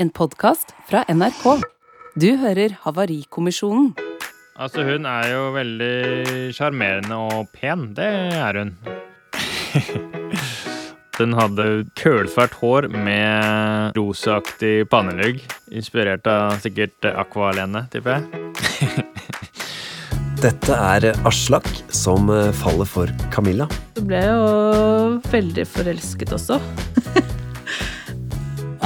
en podkast fra NRK. Du hører Havarikommisjonen. Altså, hun er jo veldig sjarmerende og pen. Det er hun. Den hadde kølsvart hår med rosaaktig pannelugg. Inspirert av sikkert Aqua-Lene, tipper jeg. Dette er Aslak som faller for Camilla. Du ble jo veldig forelsket også.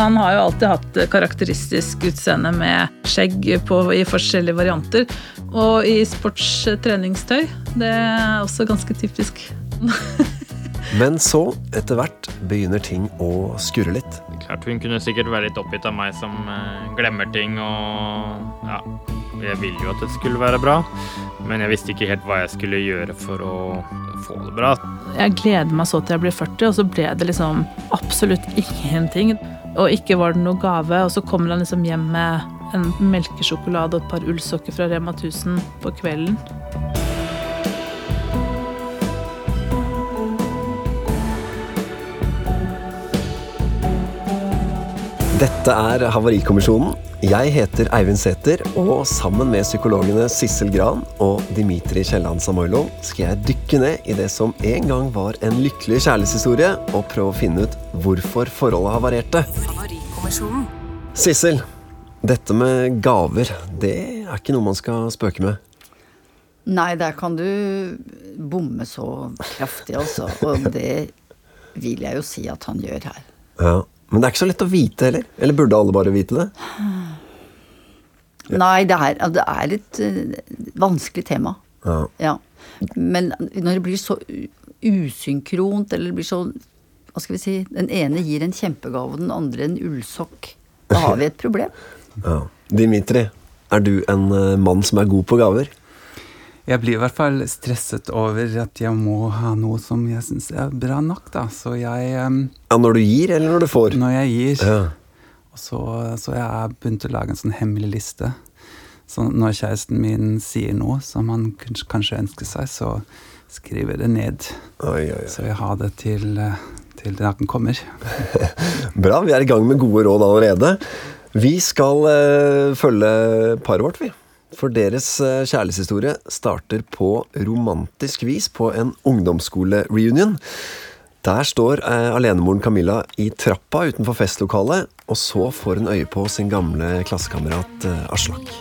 Han har jo alltid hatt karakteristisk utseende med skjegg på, i forskjellige varianter. Og i sportstreningstøy. Det er også ganske typisk. Men så, etter hvert, begynner ting å skurre litt. Klart Hun kunne sikkert være litt oppgitt av meg som eh, glemmer ting og Ja. Jeg ville jo at det skulle være bra, men jeg visste ikke helt hva jeg skulle gjøre for å få det bra. Jeg gleder meg så til jeg blir 40, og så ble det liksom absolutt ingenting. Og ikke var det noe gave, og så kommer han liksom hjem med en melkesjokolade og et par ullsokker fra Rema 1000 på kvelden. Dette er Havarikommisjonen. Jeg heter Eivind Sæther, og sammen med psykologene Sissel Gran og Dimitri Kielland Samoilov skal jeg dykke ned i det som en gang var en lykkelig kjærlighetshistorie, og prøve å finne ut hvorfor forholdet havarerte. Sissel, dette med gaver, det er ikke noe man skal spøke med. Nei, der kan du bomme så kraftig, altså. Og det vil jeg jo si at han gjør her. Ja, Men det er ikke så lett å vite heller. Eller burde alle bare vite det? Nei, det er, det er et eh, vanskelig tema. Ja. Ja. Men når det blir så usynkront, eller det blir så Hva skal vi si Den ene gir en kjempegave, og den andre en ullsokk. Da har vi et problem. ja. Dimitri, er du en eh, mann som er god på gaver? Jeg blir i hvert fall stresset over at jeg må ha noe som jeg syns er bra nok, da. Så jeg um, Ja, Når du gir, eller når du får? Når jeg gir Ja. så, så jeg har begynt å lage en sånn hemmelig liste. Så når kjæresten min sier noe som han kanskje, kanskje ønsker seg, så skriver jeg det ned. Oi, oi, oi. Så jeg har det til, eh, til dagen kommer. Bra, vi er i gang med gode råd allerede. Vi skal uh, følge paret vårt, vi. For deres eh, kjærlighetshistorie starter på romantisk vis på en ungdomsskolereunion. Der står eh, alenemoren Camilla i trappa utenfor festlokalet, og så får hun øye på sin gamle klassekamerat eh, Aslak.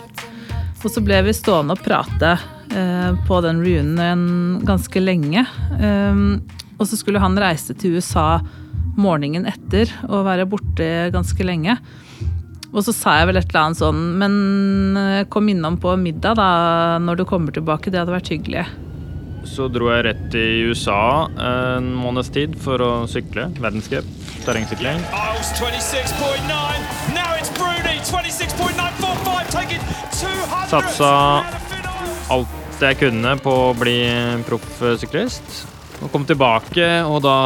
Og så ble vi stående og prate eh, på den reunionen ganske lenge. Um, og så skulle han reise til USA morgenen etter og være borte ganske lenge. Og så sa jeg vel et eller annet sånn Men eh, kom innom på middag da når du kommer tilbake. Det hadde vært hyggelig. Så dro jeg rett til USA en måneds tid for å sykle. Verdenscup, terrengsykling. Isles 26.9. Now it's Bruni 26.945 taking 200. Satsa alt jeg kunne på å bli proffsyklist. Og kom tilbake, og da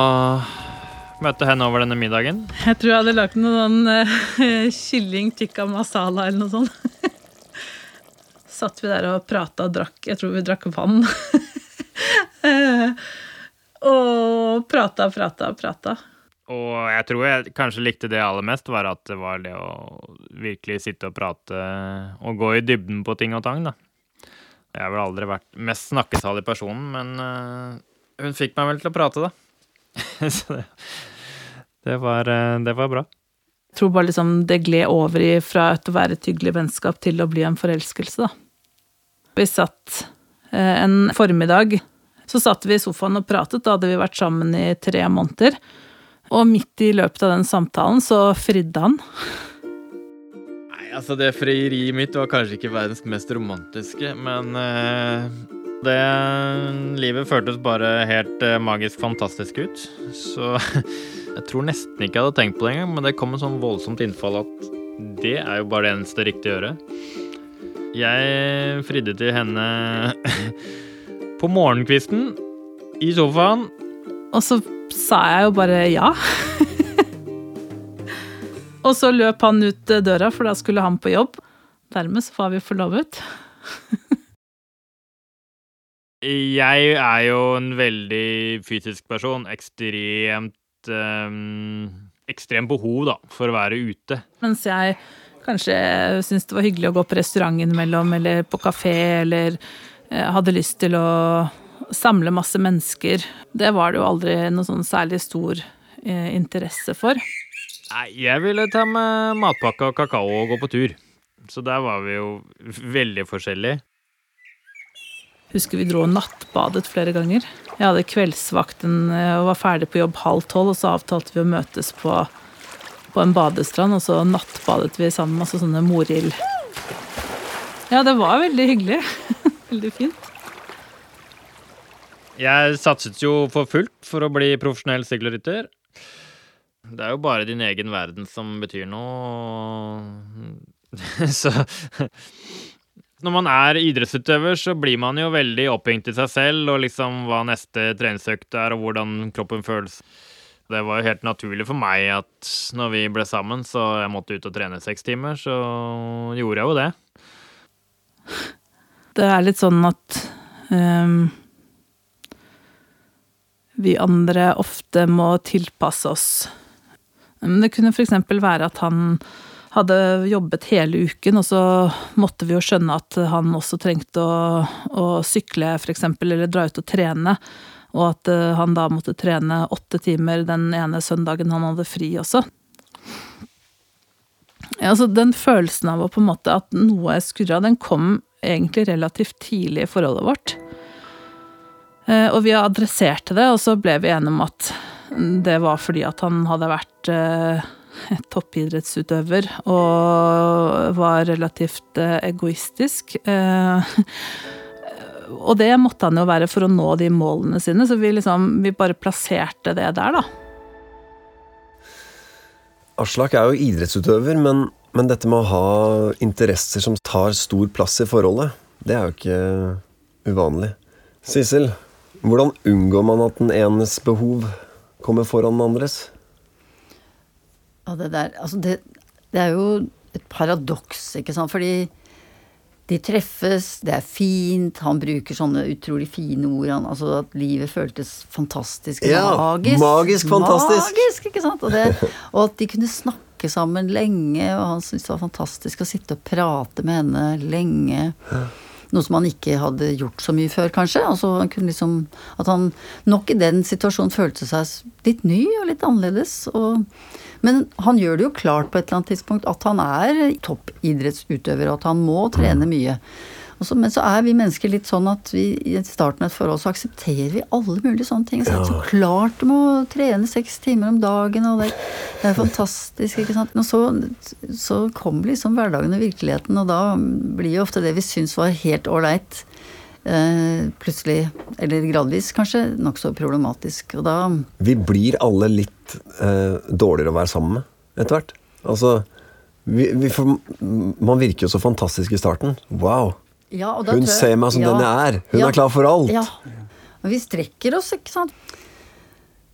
møtte henne over denne middagen. Jeg tror jeg hadde lagd noe sånn uh, kylling tikka masala eller noe sånt. Satt vi der og prata og drakk. Jeg tror vi drakk vann. Eh, og prata, prata, prata. Og jeg tror jeg kanskje likte det aller mest, var at det var det å virkelig sitte og prate og gå i dybden på ting og tang, da. Jeg har vel aldri vært mest snakkesalig personen, men eh, hun fikk meg vel til å prate, da. Så det, det, var, eh, det var bra. Jeg tror bare liksom det gled over i fra et å være et hyggelig vennskap til å bli en forelskelse, da. Vi satt eh, en formiddag, så satt vi i sofaen og pratet, da hadde vi vært sammen i tre måneder. Og midt i løpet av den samtalen så fridde han. Nei, altså det frieriet mitt var kanskje ikke verdens mest romantiske, men eh, det livet føltes bare helt eh, magisk fantastisk ut. Så jeg tror nesten ikke jeg hadde tenkt på det engang, men det kom en sånn voldsomt innfall at det er jo bare det eneste riktige å gjøre. Jeg fridde til henne på morgenkvisten i sofaen. Og så sa jeg jo bare ja. og så løp han ut døra, for da skulle han på jobb. Dermed så var vi forlovet. Jeg er jo en veldig fysisk person. Ekstremt um, ekstremt behov da, for å være ute. Mens jeg kanskje syntes det var hyggelig å gå på restaurant innimellom, eller på kafé, eller eh, hadde lyst til å samle masse mennesker. Det var det jo aldri noe sånn særlig stor eh, interesse for. Nei, jeg ville ta med matpakke og kakao og gå på tur. Så der var vi jo veldig forskjellige. Husker vi dro og nattbadet flere ganger. Jeg hadde kveldsvakten eh, og var ferdig på jobb halv tolv, og så avtalte vi å møtes på, på en badestrand, og så nattbadet vi sammen, masse sånne morild. Ja, det var veldig hyggelig. veldig fint. Jeg satset jo for fullt for å bli profesjonell sykkelrytter. Det er jo bare din egen verden som betyr noe. Så Når man er idrettsutøver, så blir man jo veldig opphengt i seg selv og liksom hva neste treningsøkt er, og hvordan kroppen føles. Det var jo helt naturlig for meg at når vi ble sammen, så jeg måtte ut og trene seks timer, så gjorde jeg jo det. Det er litt sånn at um, vi andre ofte må tilpasse oss. Men det kunne f.eks. være at han hadde jobbet hele uken, og så måtte vi jo skjønne at han også trengte å, å sykle f.eks., eller dra ut og trene. Og at eh, han da måtte trene åtte timer den ene søndagen han hadde fri også. Altså Den følelsen av å på en måte at noe er skurra, den kom egentlig relativt tidlig i forholdet vårt. Eh, Og vi adresserte det, og så ble vi enige om at det var fordi at han hadde vært eh, toppidrettsutøver og var relativt eh, egoistisk. Eh, og det måtte han jo være for å nå de målene sine, så vi liksom vi bare plasserte det der, da. Aslak er jo idrettsutøver, men, men dette med å ha interesser som tar stor plass i forholdet, det er jo ikke uvanlig. Sissel, hvordan unngår man at den enes behov kommer foran den andres? Ja, det der Altså, det, det er jo et paradoks, ikke sant, fordi de treffes, det er fint, han bruker sånne utrolig fine ord, han, altså at livet føltes fantastisk Ja, magisk. magisk fantastisk. Magisk, ikke sant? Og, det, og at de kunne snakke sammen lenge, og han syntes det var fantastisk å sitte og prate med henne lenge. Noe som han ikke hadde gjort så mye før, kanskje. Altså, han kunne liksom, at han nok i den situasjonen følte seg litt ny og litt annerledes. Og, men han gjør det jo klart på et eller annet tidspunkt at han er toppidrettsutøver, og at han må trene mye. Så, men så er vi mennesker litt sånn at vi i starten av et forhold så aksepterer vi alle mulige sånne ting. Så, så klart du må trene seks timer om dagen, og det, det er fantastisk, ikke sant. Og så, så kommer liksom hverdagen og virkeligheten, og da blir jo ofte det vi syns var helt ålreit, eh, plutselig, eller gradvis kanskje, nokså problematisk. Og da Vi blir alle litt eh, dårligere å være sammen med etter hvert. Altså, vi, vi får, man virker jo så fantastisk i starten. Wow! Ja, og da Hun jeg- ser meg som ja, den jeg er. Hun ja, er klar for alt. Ja. Og vi strekker oss, ikke sant.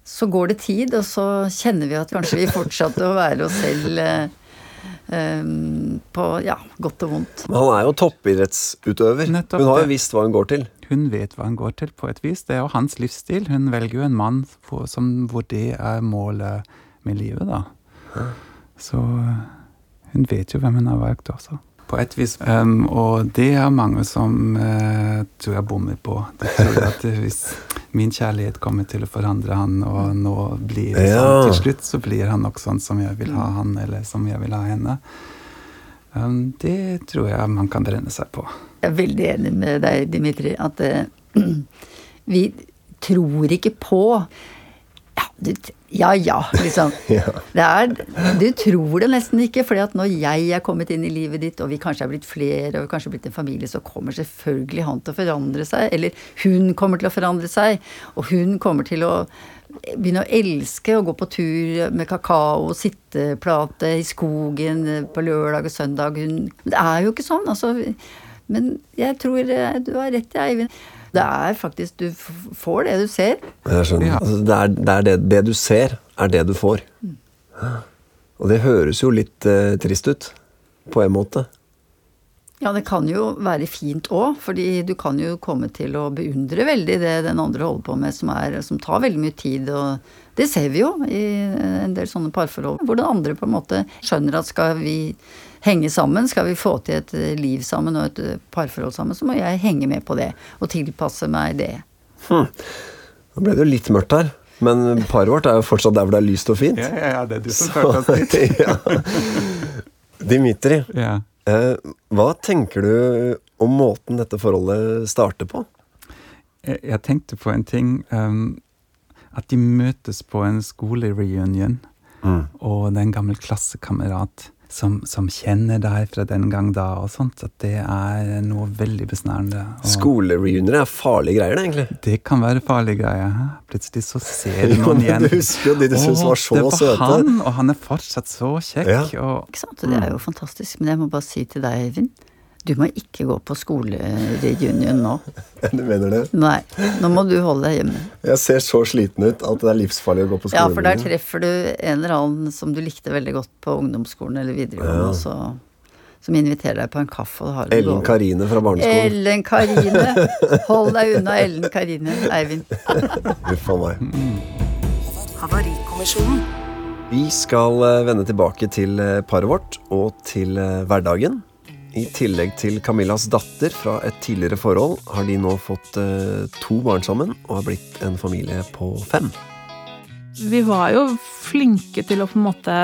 Så går det tid, og så kjenner vi at kanskje vi fortsatte å være oss selv eh, eh, på ja, godt og vondt. Men han er jo toppidrettsutøver. Nettopp Hun har jo visst hva hun går til. Hun vet hva hun går til, på et vis. Det er jo hans livsstil. Hun velger jo en mann hvor, som, hvor det er målet med livet, da. Så hun vet jo hvem hun har valgt også. På et vis. Um, og det er mange som uh, tror jeg bommer på. De tror at hvis min kjærlighet kommer til å forandre han, og nå blir det Ja. sånn til slutt, så blir han nok sånn som jeg vil ha han, eller som jeg vil ha henne. Um, det tror jeg man kan brenne seg på. Jeg er veldig enig med deg, Dimitri, at uh, vi tror ikke på ja, du, ja, ja, liksom. Det er, du tror det nesten ikke, at når jeg er kommet inn i livet ditt, og vi kanskje er blitt flere, og vi kanskje blitt en familie, så kommer selvfølgelig han til å forandre seg. Eller hun kommer til å forandre seg. Og hun kommer til å begynne å elske å gå på tur med kakao, sitteplate i skogen på lørdag og søndag. Hun, det er jo ikke sånn, altså. Men jeg tror eh, du har rett, Eivind. Det er faktisk Du får det du ser. Jeg skjønner. Ja. Altså, det, er, det, er det, det du ser, er det du får. Og det høres jo litt eh, trist ut, på en måte. Ja, det kan jo være fint òg, fordi du kan jo komme til å beundre veldig det den andre holder på med, som, er, som tar veldig mye tid. Og det ser vi jo i en del sånne parforhold. Hvor den andre på en måte skjønner at skal vi henge sammen, skal vi få til et liv sammen og et parforhold sammen, så må jeg henge med på det. Og tilpasse meg det. Nå ble det jo litt mørkt her. Men paret vårt er jo fortsatt der hvor det er lyst og fint. Ja, ja, ja, det er du som så, oss dit. ja. Dimitri, Ja. eh, hva tenker du om måten dette forholdet starter på? Jeg, jeg tenkte på en ting. Um, at de møtes på en skolereunion, og det er en gammel klassekamerat som, som kjenner deg fra den gang da, og sånt. At det er noe veldig besnærende. Skolereunioner er farlige greier, det, egentlig. Det kan være farlige greier. hæ? Plutselig så ser du Jo, noen men igjen. du husker jo de du syntes var så søte. det var søte. Han, og han er fortsatt så kjekk. Ja. Og Ikke sant? Det er jo fantastisk. Men jeg må bare si til deg, Øyvind. Du må ikke gå på skolereunion nå. Du mener det? Nei, nå må du holde deg hjemme. Jeg ser så sliten ut at det er livsfarlig å gå på Ja, for der treffer du en eller annen som du likte veldig godt på ungdomsskolen eller videregående, ja. så, som inviterer deg på en kaffe. Og har Ellen. Karine fra barneskolen. Ellen Karine. Hold deg unna Ellen Karine, Eivind. Huff a meg. Havarikommisjonen. Vi skal eh, vende tilbake til eh, paret vårt og til eh, hverdagen. I tillegg til Camillas datter fra et tidligere forhold, har de nå fått eh, to barn sammen og har blitt en familie på fem. Vi var jo flinke til å på en måte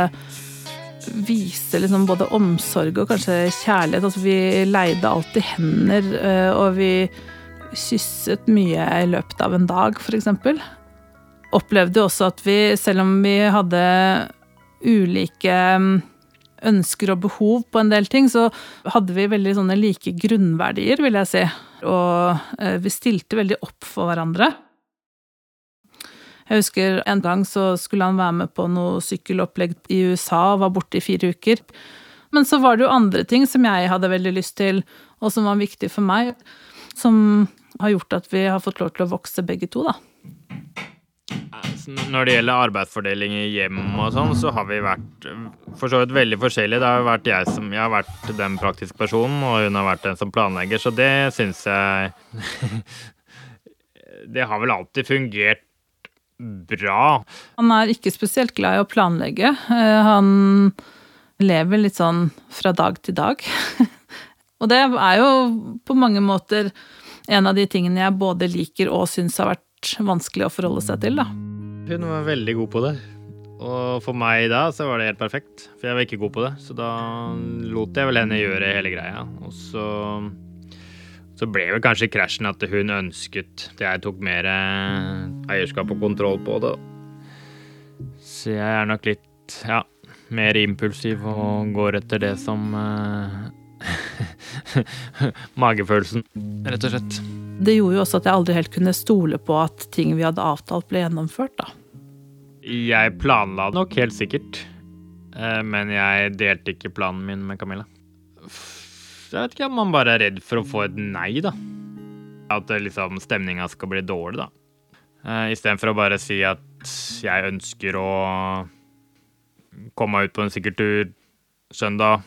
vise liksom både omsorg og kanskje kjærlighet. Altså vi leide alltid hender, eh, og vi kysset mye i løpet av en dag, f.eks. Opplevde jo også at vi, selv om vi hadde ulike mm, ønsker og behov på en del ting, så hadde vi veldig sånne like grunnverdier, vil jeg si. Og eh, vi stilte veldig opp for hverandre. Jeg husker en gang så skulle han være med på noe sykkelopplegg i USA og var borte i fire uker. Men så var det jo andre ting som jeg hadde veldig lyst til, og som var viktig for meg, som har gjort at vi har fått lov til å vokse begge to, da. Når det gjelder arbeidsfordeling i hjem og sånn, så har vi vært for så vidt veldig forskjellige. Det har vært jeg som Jeg har vært den praktiske personen, og hun har vært den som planlegger, så det syns jeg Det har vel alltid fungert bra. Han er ikke spesielt glad i å planlegge. Eh, Han lever litt sånn fra dag til dag. Og det er jo på mange måter en av de tingene jeg både liker og syns har vært vanskelig å forholde seg til, da. Hun var veldig god på det. Og for meg da så var det helt perfekt, for jeg var ikke god på det. Så da lot jeg vel henne gjøre hele greia. Og så, så ble vel kanskje krasjen at hun ønsket at jeg tok mer eh, eierskap og kontroll på det. Så jeg er nok litt, ja, mer impulsiv og går etter det som eh, Magefølelsen, rett og slett. Det gjorde jo også at jeg aldri helt kunne stole på at ting vi hadde avtalt, ble gjennomført, da. Jeg planla nok helt sikkert, eh, men jeg delte ikke planen min med Camilla. Jeg vet ikke om man bare er redd for å få et nei, da. At liksom stemninga skal bli dårlig, da. Eh, Istedenfor å bare si at jeg ønsker å komme meg ut på en sykkeltur søndag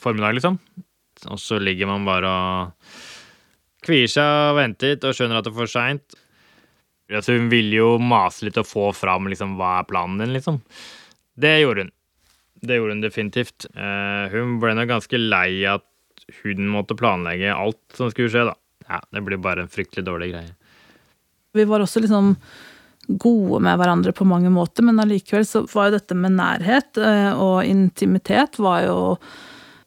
formiddag, liksom. Og så ligger man bare og kvier seg og venter litt og skjønner at det er for seint. Altså, hun ville jo mase litt og få fram liksom, hva er planen din, liksom. Det gjorde hun. Det gjorde hun definitivt. Uh, hun ble nok ganske lei at hun måtte planlegge alt som skulle skje, da. Ja, det blir bare en fryktelig dårlig greie. Vi var også liksom gode med hverandre på mange måter, men allikevel så var jo dette med nærhet eh, og intimitet var jo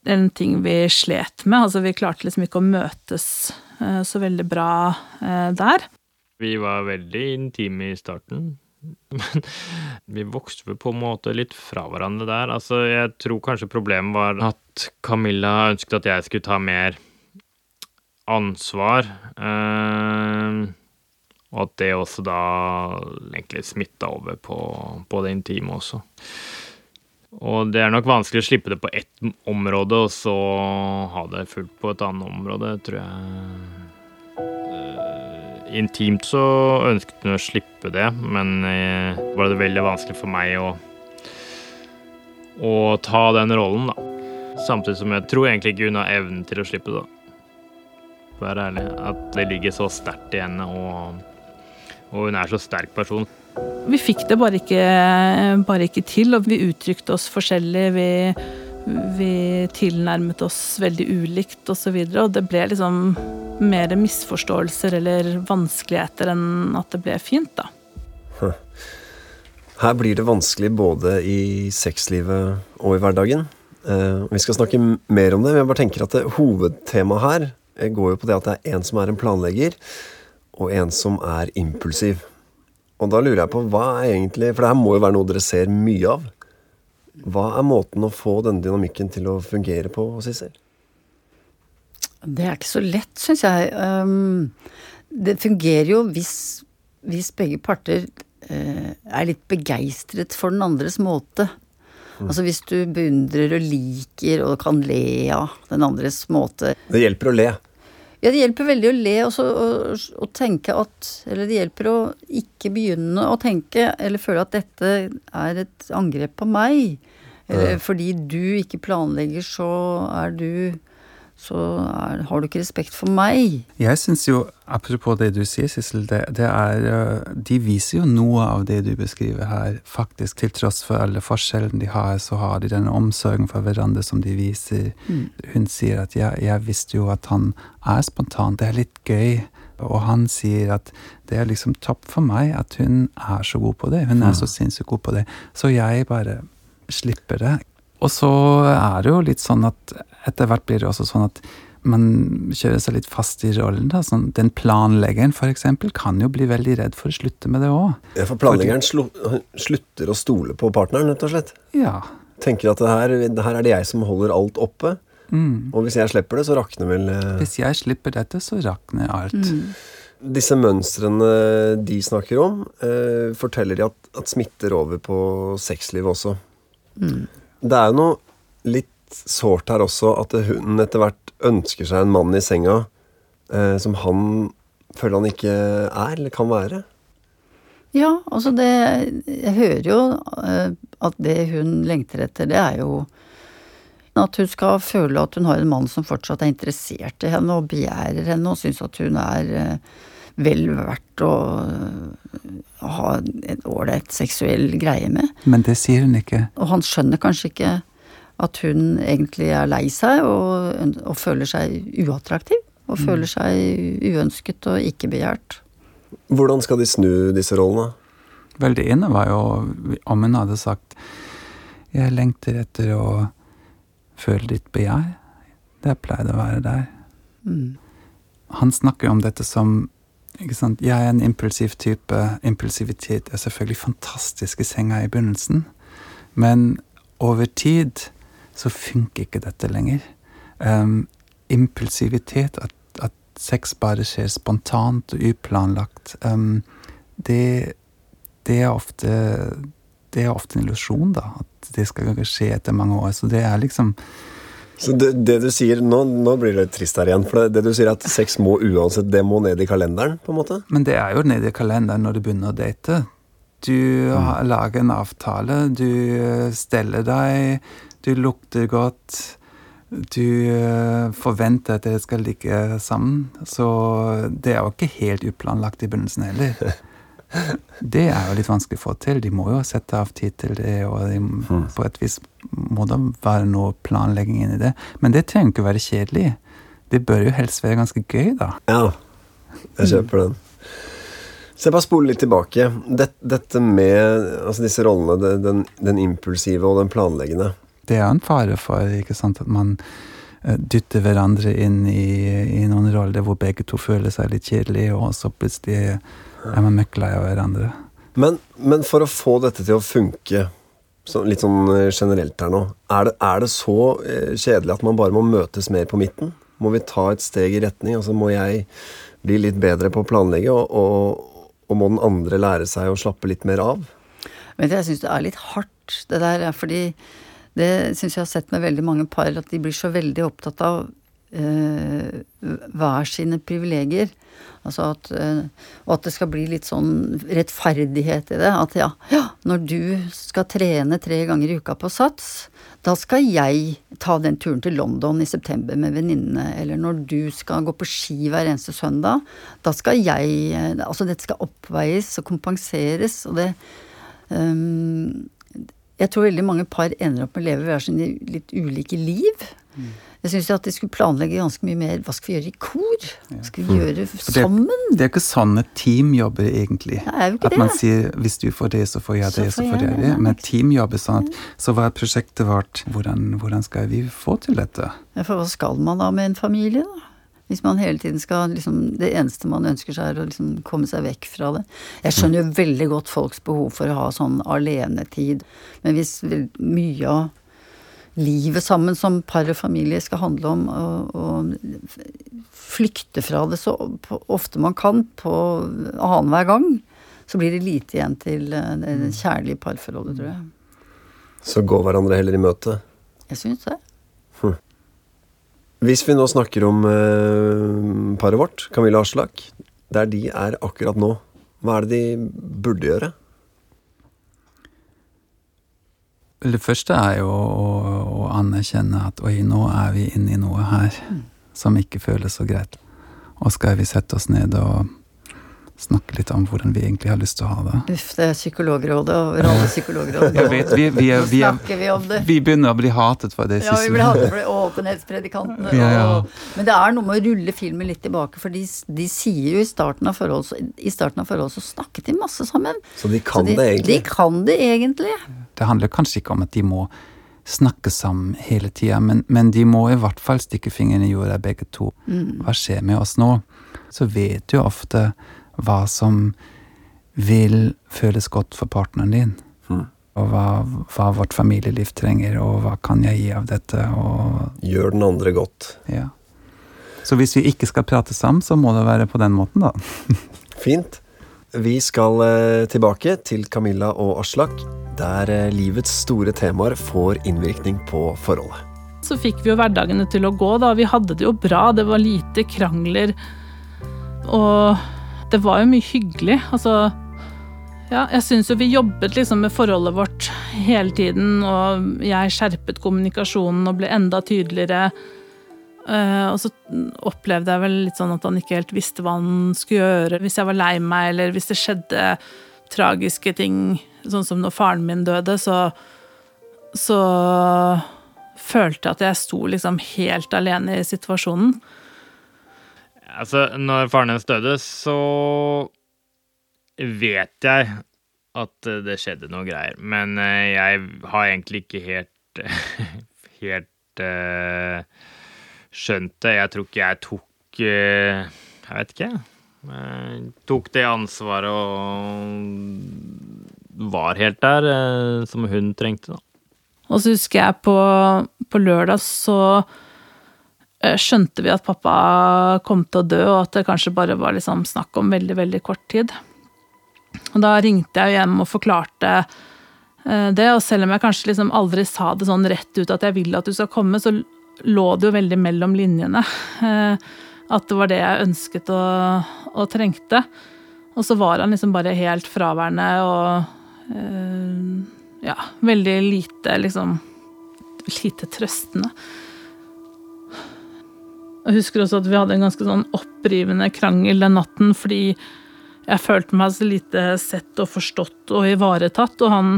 en ting vi slet med. Altså vi klarte liksom ikke å møtes så veldig bra eh, der. Vi var veldig intime i starten. Men vi vokste vel på en måte litt fra hverandre der. Altså, jeg tror kanskje problemet var at Camilla ønsket at jeg skulle ta mer ansvar. Eh, og at det også da egentlig smitta over på, på det intime også. Og det er nok vanskelig å slippe det på ett område, og så ha det fullt på et annet område, tror jeg intimt så ønsket hun å slippe det, men eh, var det veldig vanskelig for meg å, å ta den rollen, da. Samtidig som jeg tror egentlig ikke hun har evnen til å slippe det. da. være ærlig. At det ligger så sterkt i henne, og, og hun er så sterk person. Vi fikk det bare ikke, bare ikke til, og vi uttrykte oss forskjellig. Vi, vi tilnærmet oss veldig ulikt osv. Og, og det ble liksom mer misforståelser eller vanskeligheter enn at det ble fint, da. Her blir det vanskelig både i sexlivet og i hverdagen. Eh, vi skal snakke mer om det, men jeg bare tenker at hovedtemaet her eh, går jo på det at det er en som er en planlegger, og en som er impulsiv. Og da lurer jeg på, hva er egentlig For det her må jo være noe dere ser mye av. Hva er måten å få denne dynamikken til å fungere på, Sissel? Det er ikke så lett, syns jeg. Um, det fungerer jo hvis, hvis begge parter eh, er litt begeistret for den andres måte. Altså hvis du beundrer og liker og kan le av den andres måte. Det hjelper å le. Ja, det hjelper veldig å le og, så, og, og tenke at Eller det hjelper å ikke begynne å tenke eller føle at dette er et angrep på meg. Eller fordi du ikke planlegger, så er du Så er, har du ikke respekt for meg. Jeg syns jo, apropos det du sier, Sissel, det, det er øh, De viser jo noe av det du beskriver her. Faktisk, til tross for alle forskjellene de har, så har de denne omsorgen for hverandre som de viser. Hun sier at jeg, jeg visste jo at han er spontan, det er litt gøy. Og han sier at det er liksom topp for meg at hun er så god på det. Hun er så sinnssykt god på det. Så jeg bare slipper det. Og så er det jo litt sånn at etter hvert blir det også sånn at man kjører seg litt fast i rollen. Da. Sånn, den planleggeren eksempel kan jo bli veldig redd for å slutte med det òg. Ja, for planleggeren slu, slutter å stole på partneren, rett og slett. Ja. Tenker at det her, det her er det jeg som holder alt oppe. Mm. Og hvis jeg slipper det, så rakner vel eh, Hvis jeg slipper dette, så rakner alt. Disse mønstrene de snakker om, eh, forteller de at, at smitter over på sexlivet også. Det er jo noe litt sårt her også at hun etter hvert ønsker seg en mann i senga eh, som han føler han ikke er, eller kan være. Ja, altså det Jeg hører jo eh, at det hun lengter etter, det er jo at hun skal føle at hun har en mann som fortsatt er interessert i henne og begjærer henne og syns at hun er eh, vel verdt å ha en ålreit seksuell greie med. Men det sier hun ikke. Og han skjønner kanskje ikke at hun egentlig er lei seg og, og føler seg uattraktiv. Og føler seg uønsket og ikke begjært. Hvordan skal de snu disse rollene? Vel, det ene var jo om hun hadde sagt Jeg lengter etter å føle ditt begjær. Det pleide å være der. Han snakker om dette som? Jeg er en impulsiv type. Impulsivitet er selvfølgelig fantastisk i senga i begynnelsen. Men over tid så funker ikke dette lenger. Um, impulsivitet, at, at sex bare skjer spontant og uplanlagt, um, det, det er ofte det er ofte en illusjon, da. At det skal skje etter mange år. Så det er liksom Så det, det du sier, nå, nå blir det litt trist her igjen. For det, det du sier at sex må uansett, det må ned i kalenderen, på en måte? Men det er jo ned i kalenderen når du begynner å date. Du mm. lager en avtale, du eh, steller deg, du lukter godt. Du eh, forventer at dere skal ligge sammen. Så det er jo ikke helt uplanlagt i begynnelsen heller. Det er jo litt vanskelig å få til. De må jo sette av tid til det, og de, på et vis må det være noe planlegging inni det. Men det trenger ikke være kjedelig. Det bør jo helst være ganske gøy, da. Ja, jeg kjøper den. Så jeg bare spoler litt tilbake. Dette, dette med altså disse rollene, den, den impulsive og den planleggende. Det er en fare for ikke sant, at man eh, dytter hverandre inn i, i noen roller hvor begge to føler seg litt kjedelige, og så plutselig er man møkklei av hverandre. Men, men for å få dette til å funke litt sånn eh, generelt her nå, er det, er det så eh, kjedelig at man bare må møtes mer på midten? Må vi ta et steg i retning? Altså Må jeg bli litt bedre på å planlegge, og, og, og må den andre lære seg å slappe litt mer av? Men jeg syns det er litt hardt, det der. er Fordi det syns jeg har sett med veldig mange par, at de blir så veldig opptatt av hver sine privilegier. Altså at, eh, og at det skal bli litt sånn rettferdighet i det. At ja, ja, når du skal trene tre ganger i uka på Sats, da skal jeg ta den turen til London i september med venninnene. Eller når du skal gå på ski hver eneste søndag, da skal jeg eh, Altså dette skal oppveies og kompenseres, og det um, Jeg tror veldig mange par ender opp med å leve hver sine litt ulike liv. Jeg syns at de skulle planlegge ganske mye mer Hva skal vi gjøre i kor? Hva skal vi gjøre sammen? det, det er ikke sånne teamjobber, egentlig. Det er jo ikke At man det. sier hvis du får det, så får jeg det, så får får jeg det. Men team jobber er sånn at Så hva er prosjektet vårt? Hvordan, hvordan skal vi få til dette? Ja, for hva skal man da med en familie, da? Hvis man hele tiden skal liksom Det eneste man ønsker seg, er å liksom komme seg vekk fra det. Jeg skjønner jo veldig godt folks behov for å ha sånn alenetid, men hvis mye av livet sammen som par og familie skal handle om å, å flykte fra det så ofte man kan, på annenhver gang, så blir det lite igjen til eh, det kjærlige parforholdet, tror jeg. Så gå hverandre heller i møte. Jeg syns det. Hvis vi nå snakker om eh, paret vårt, Camilla og Aslak, der de er akkurat nå, hva er det de burde gjøre? Det første er jo å, å anerkjenne at oi, nå er vi inne i noe her som ikke føles så greit. Og skal vi sette oss ned og snakke litt om hvordan vi egentlig har lyst til å ha det? Uff, det er psykologrådet over alle psykologråd. Jeg vet, vi, vi, er, Nå vi, er, snakker vi om det. vi begynner å bli hatet for det. Ja, vi blir hatet for det, åpenhetspredikantene. Ja, ja. og- Men det er noe med å rulle filmen litt tilbake, for de, de sier jo i starten av forholdet så, i starten av forholdet så snakket de masse sammen. Så de kan Så de, det egentlig. De kan det egentlig. Det handler kanskje ikke om at de må snakke sammen hele tida, men, men de må i hvert fall stikke fingeren i jorda begge to. Hva skjer med oss nå? Så vet du ofte hva som vil føles godt for partneren din. Og hva, hva vårt familieliv trenger, og hva kan jeg gi av dette, og Gjør den andre godt. ja. Så hvis vi ikke skal prate sammen, så må det være på den måten, da. Fint. Vi skal eh, tilbake til Camilla og Aslak, der eh, livets store temaer får innvirkning på forholdet. Så fikk vi jo hverdagene til å gå, da. Vi hadde det jo bra, det var lite krangler. Og det var jo mye hyggelig. Altså Ja, jeg syns jo vi jobbet liksom med forholdet vårt hele tiden, og jeg skjerpet kommunikasjonen og ble enda tydeligere. Eh, og så opplevde jeg vel litt sånn at han ikke helt visste hva han skulle gjøre hvis jeg var lei meg, eller hvis det skjedde tragiske ting, sånn som når faren min døde, så så følte jeg at jeg sto liksom helt alene i situasjonen. Altså, når faren hennes døde, så vet jeg at eh, det skjedde noe greier. Men eh, jeg har egentlig ikke helt helt eh, skjønt det. Jeg tror ikke jeg tok eh, Jeg vet ikke. Jeg tok det ansvaret og var helt der, eh, som hun trengte, da. Og så husker jeg på, på lørdag så eh, skjønte vi at pappa kom til å dø, og at det kanskje bare var liksom snakk om veldig, veldig kort tid. Og da ringte jeg hjem og forklarte eh, det, og selv om jeg kanskje liksom aldri sa det sånn rett ut at jeg vil at du skal komme, så lå det jo veldig mellom linjene. eh, At det var det jeg ønsket og, og trengte. Og så var han liksom bare helt fraværende og eh, ja, veldig lite liksom Lite trøstende. Jeg husker også at vi hadde en ganske sånn opprivende krangel den natten fordi jeg følte meg så lite sett og forstått og ivaretatt, og han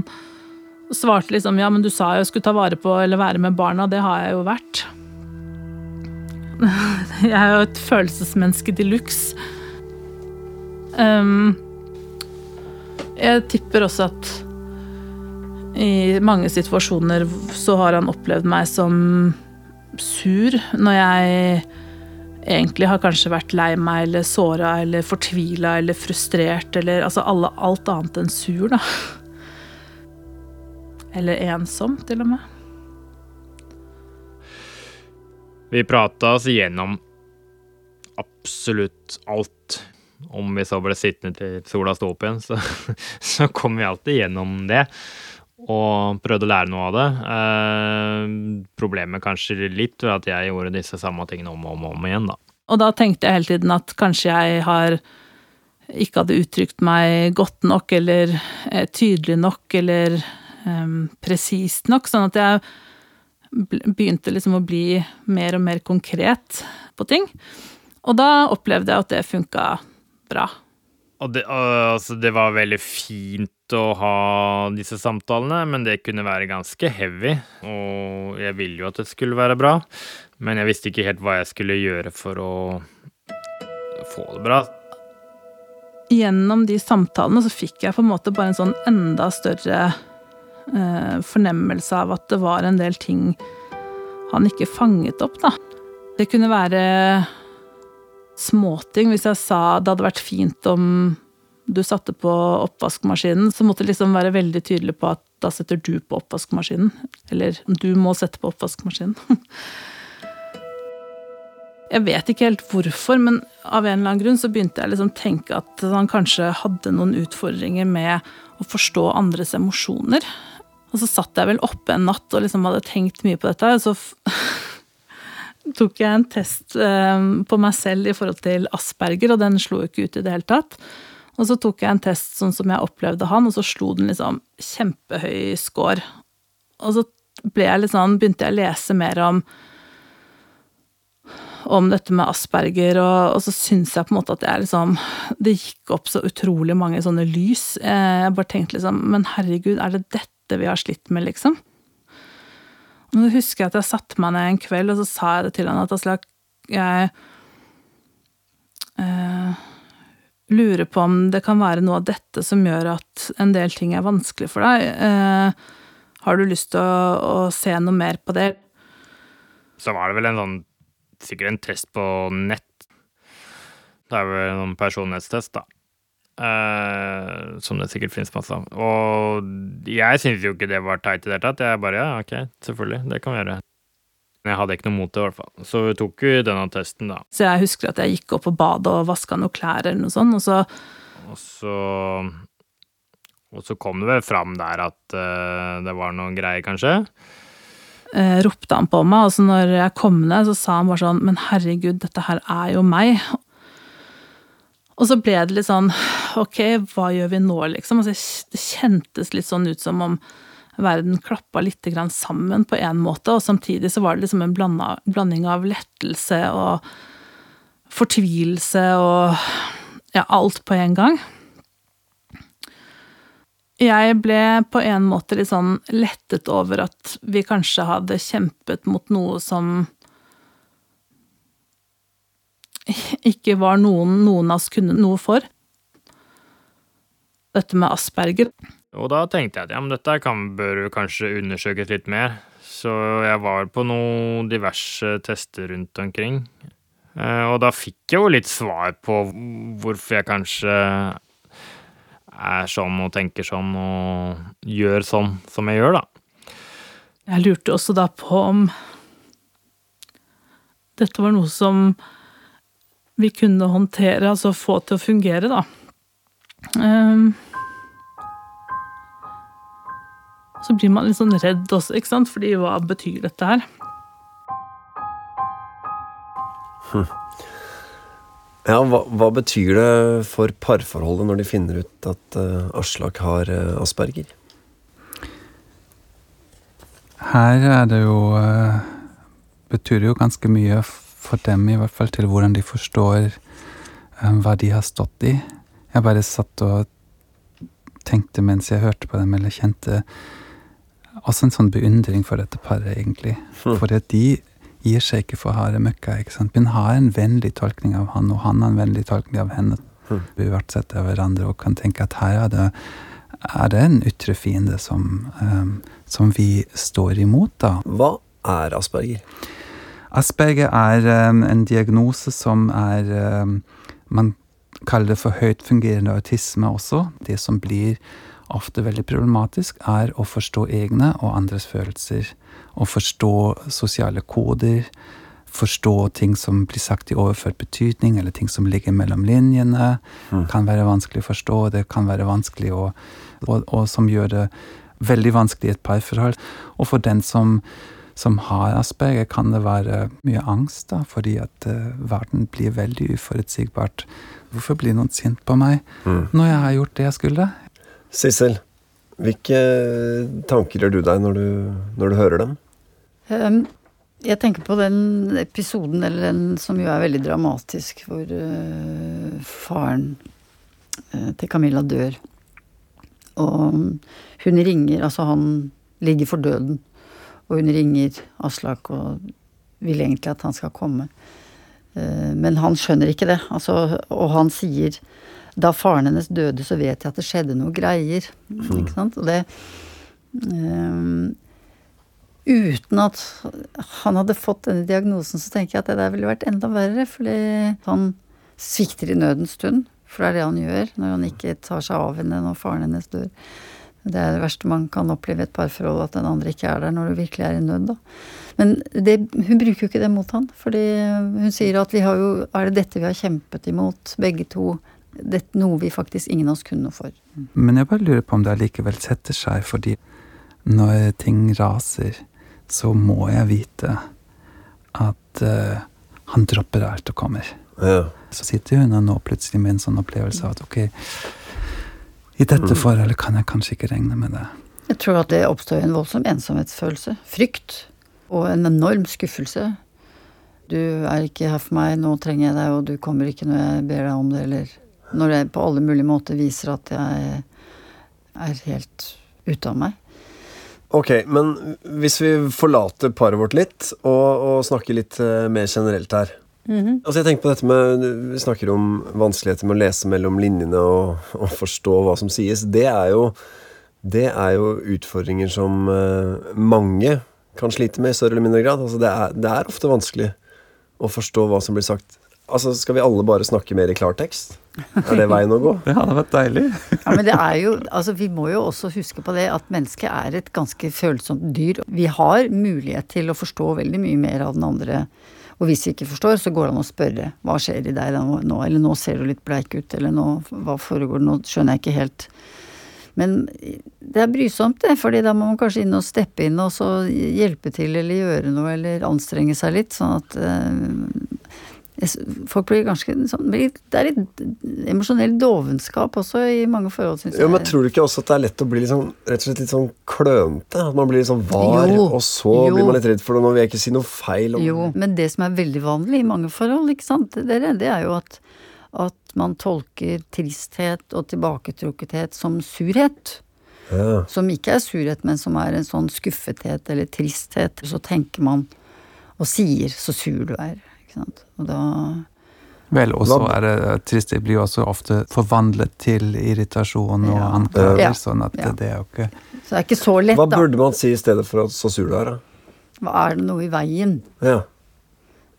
svarte liksom ja, men du sa jeg skulle ta vare på eller være med barna, det har jeg jo vært. Jeg er jo et følelsesmenneske de luxe. Um, jeg tipper også at i mange situasjoner så har han opplevd meg som sur, når jeg egentlig har kanskje vært lei meg eller såra eller fortvila eller frustrert eller altså alle, alt annet enn sur, da. Eller ensom, til og med. Vi prata oss igjennom absolutt alt. Om vi så ble sittende til sola sto opp igjen, så, så kom vi alltid gjennom det. Og prøvde å lære noe av det. Eh, problemet kanskje litt ved at jeg gjorde disse samme tingene om og om, om igjen, da. Og da tenkte jeg hele tiden at kanskje jeg har ikke hadde uttrykt meg godt nok eller eh, tydelig nok eller eh, presist nok, sånn at jeg begynte liksom å bli mer og mer konkret på ting. Og da opplevde jeg at det funka bra. Og det, altså, det var veldig fint å ha disse samtalene, men det kunne være ganske heavy. Og jeg ville jo at det skulle være bra, men jeg visste ikke helt hva jeg skulle gjøre for å få det bra. Gjennom de samtalene så fikk jeg på en måte bare en sånn enda større fornemmelse av at det var en del ting han ikke fanget opp, da. Det kunne være småting. Hvis jeg sa det hadde vært fint om du satte på oppvaskmaskinen, så måtte jeg liksom være veldig tydelig på at da setter du på oppvaskmaskinen. Eller du må sette på oppvaskmaskinen. Jeg vet ikke helt hvorfor, men av en eller annen grunn så begynte jeg liksom tenke at han kanskje hadde noen utfordringer med å forstå andres emosjoner. Og så satt jeg vel oppe en natt og liksom hadde tenkt mye på dette, og så tok jeg en test eh, på meg selv i forhold til asperger, og den slo ikke ut i det hele tatt. Og så tok jeg en test sånn som jeg opplevde han, og så slo den liksom kjempehøy score. Og så jeg sånn, begynte jeg å lese mer om om dette med asperger, og, og så syns jeg på en måte at jeg liksom Det gikk opp så utrolig mange sånne lys. Eh, jeg bare tenkte liksom Men herregud, er det dette vi har slitt med, liksom? Og så husker jeg at jeg satte meg ned en kveld, og så sa jeg det til han at Aslak, jeg eh, lurer på om det kan være noe av dette som gjør at en del ting er vanskelig for deg. Eh, har du lyst til å, å, se noe mer på det? Så var det vel en sånn Sikkert en test på nett. Det er vel en personlighetstest, da. Uh, som det sikkert finnes masse av. Og jeg syntes jo ikke det var teit i det hele tatt. Jeg bare ja, ok, selvfølgelig, det kan vi gjøre. Men jeg hadde ikke noe mot det, i hvert fall. Så vi tok jo denne testen, da. Så jeg husker at jeg gikk opp på badet og vaska noen klær eller noe sånt, og så Og så Og så kom det vel fram der at uh, det var noen greier, kanskje. Uh, ropte han på meg, og så når jeg kom ned, så sa han bare sånn Men herregud, dette her er jo meg. Og så ble det litt sånn Ok, hva gjør vi nå, liksom? Altså, det kjentes litt sånn ut som om verden klappa litt sammen på en måte, og samtidig så var det liksom en blanding av lettelse og fortvilelse og ja, alt på en gang. Jeg ble på en måte litt sånn lettet over at vi kanskje hadde kjempet mot noe som ikke var noen noen av oss kunne noe for. Dette med asperger. Og da tenkte jeg at ja, men dette kan, bør kanskje undersøkes litt mer. Så jeg var på noen diverse tester rundt omkring. Eh, og da fikk jeg jo litt svar på hvorfor jeg kanskje er sånn og tenker sånn og gjør sånn som jeg gjør, da. Jeg lurte også da på om dette var noe som vi kunne håndtere, altså få til å fungere, da. Um, så blir man litt sånn redd også, ikke sant, fordi hva betyr dette her? Hm. Ja, hva, hva, betyr det for parforholdet når de finner ut at uh, Aslak har uh, asperger? Her er det jo uh, Betyr det jo ganske mye for dem, i hvert fall til hvordan de forstår um, hva de har stått i. Jeg bare satt og tenkte mens jeg hørte på dem, eller kjente også en sånn beundring for dette paret, egentlig. Mm. For de gir seg ikke for harde møkka. ikke sant? Hun har en vennlig tolkning av han, og han har en vennlig tolkning av henne. Mm. sett av hverandre, og kan tenke at her er det, er det en ytre fiende som, um, som vi står imot, da. Hva er asperger? Asperger er um, en diagnose som er um, Man kaller det for høytfungerende autisme også. Det som blir ofte veldig problematisk, er å forstå egne og andres følelser. Å forstå sosiale koder. Forstå ting som blir sagt i overført betydning, eller ting som ligger mellom linjene. Mm. Kan være vanskelig å forstå. Det kan være vanskelig å og, og som gjør det veldig vanskelig i et parforhold. Og for den som som har asperger, kan det være mye angst, da, fordi at uh, verden blir veldig uforutsigbart. Hvorfor blir noen sint på meg Mm. når jeg har gjort det jeg skulle? Sissel, hvilke tanker gjør du deg når du, når du hører dem? Um, jeg tenker på den episoden, eller den som jo er veldig dramatisk, hvor uh, faren uh, til Camilla dør. Og hun ringer, altså han ligger for døden, og hun ringer Aslak og vil egentlig at han skal komme. Uh, men han skjønner ikke det, altså, og han sier da faren hennes døde, så vet jeg at det skjedde noe greier. Ikke sant? Og det um, uten at han hadde fått denne diagnosen, så tenker jeg at det der ville vært enda verre. Fordi han svikter i nødens stund. For det er det han gjør når han ikke tar seg av henne når faren hennes dør. Det er det verste man kan oppleve i et parforhold, at den andre ikke er der når du virkelig er i nød. da. Men det, hun bruker jo ikke det mot han. fordi hun sier at vi har jo Er det dette vi har kjempet imot, begge to? Det, noe vi faktisk ingen av oss kunne noe for. Men jeg bare lurer på om det allikevel setter seg, fordi når ting raser, så må jeg vite at uh, han dropper alt og kommer. Ja. Så sitter hun nå plutselig med en sånn opplevelse av at ok, i dette forholdet kan jeg kanskje ikke regne med det. Jeg tror at det oppstår en voldsom ensomhetsfølelse. Frykt. Og en enorm skuffelse. Du er ikke her for meg, nå trenger jeg deg, og du kommer ikke når jeg ber deg om det, eller når jeg på alle mulige måter viser at jeg er helt ute av meg. Ok, men hvis vi forlater paret vårt litt, og, og snakker litt eh, mer generelt her. Altså jeg tenker på dette med Vi snakker om vanskeligheter med å lese mellom linjene og, og forstå hva som sies. Det er jo, det er jo utfordringer som uh, mange kan slite med i større eller mindre grad. Altså det, er, det er ofte vanskelig å forstå hva som blir sagt. Altså Skal vi alle bare snakke mer i klartekst? Er det veien å gå? Det hadde vært deilig. Ja, men det er jo, altså Vi må jo også huske på det at mennesket er et ganske følsomt dyr. Vi har mulighet til å forstå veldig mye mer av den andre. Og hvis vi ikke forstår, så går det an å spørre hva skjer i deg nå, eller nå ser du litt bleik ut, eller nå, hva foregår, nå skjønner jeg ikke helt. Men det er brysomt, det, fordi da må man kanskje inn og steppe inn og så hjelpe til eller gjøre noe eller anstrenge seg litt, sånn at eh, Folk blir ganske sånn Det er litt emosjonell dovenskap også i mange forhold, syns jeg. Jo, men Tror du ikke også at det er lett å bli sånn, rett og slett litt sånn klønete? At man blir litt sånn var, Jo, og så jo. blir man litt redd for det. Nå vil jeg ikke si noe feil. Om, Jo, men det som er veldig vanlig i mange forhold, ikke sant, dere, det er jo at, at man tolker tristhet og tilbaketrukkethet som surhet. Ja. Som ikke er surhet, men som er en sånn skuffethet eller tristhet. Så tenker man og sier 'så sur du er'. Ikke sant. Og da Vel, og så er det eh, trist, det blir jo også ofte forvandlet til irritasjon og Ja. anklager, Ja. sånn at Ja. det er jo ikke Så det er ikke så lett, Hva burde man si i stedet for at så sur du er? da? Hva er det noe i veien? Ja.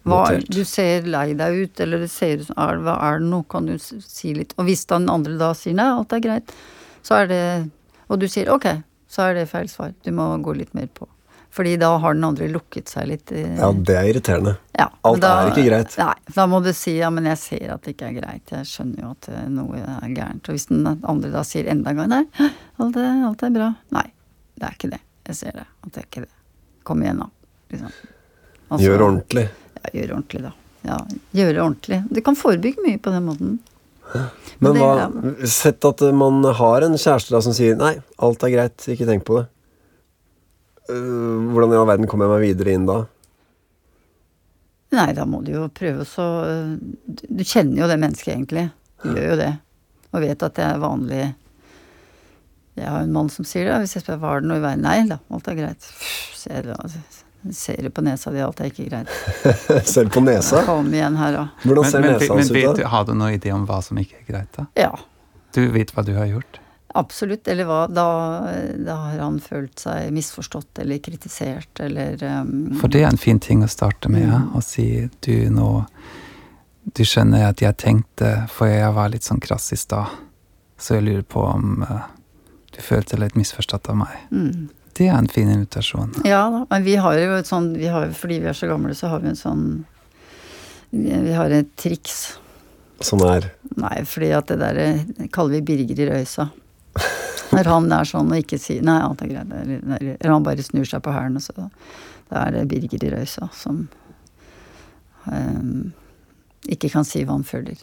Hva, du ser lei deg ut, eller det ser ut som er, Hva er det nå? Kan du si litt? Og hvis den andre da sier nei, alt er greit, så er det Og du sier ok, så er det feil svar. Du må gå litt mer på. Fordi da har den andre lukket seg litt. ja, det er irriterende. Ja, Alt da- er ikke greit. Nei, da må du si ja, men jeg ser at det ikke er greit. Jeg skjønner jo at eh, noe er gærent. Og hvis den andre da sier enda en gang nei, alt er, alt er bra. Nei, det er ikke det. Jeg ser det. At det er ikke det. Kom igjen, da. Liksom. Altså, Gjør ordentlig. Ja, gjør ordentlig, da. Ja, gjøre ordentlig. Du kan forebygge mye på den måten. Men det- hva, sett at man har en kjæreste da som sier 'nei, alt er greit, ikke tenk på det'. Eh, hvordan i all verden kommer jeg meg videre inn da? Nei, da må du jo prøve så Du du kjenner jo det mennesket, egentlig. Du gjør jo det. Og vet at det er vanlig Jeg har en mann som sier det. Hvis jeg spør var det noe i veien Nei da, alt er greit. Ser, du, altså, ser du på nesa di, alt er ikke greit. Selv på nesa? Kom igjen her, da. Hvordan Men, ser men, nesa hans ut vet, du- har du noen idé om hva som ikke er greit, da? Ja, Du vet hva du har gjort? Absolutt. Eller hva Da, da har han følt seg misforstått eller kritisert eller um, For det er en fin ting å starte med, ja, Mm. å si du nå Du skjønner at jeg tenkte, for jeg var litt sånn krass i stad, så jeg lurer på om uh, du følte deg litt misforstått av meg. mm. Det er en fin invitasjon. Ja da, men vi har jo et sånn vi har, Fordi vi er så gamle, så har vi en sånn Vi har et triks. Sånn er Nei, fordi at det der eh, kaller vi Birger i røysa. Når han er sånn og ikke sier 'nei, alt er greit', eller, han bare snur seg på hælen, og så Da er det Birger i Røysa som um, ikke kan si hva han føler.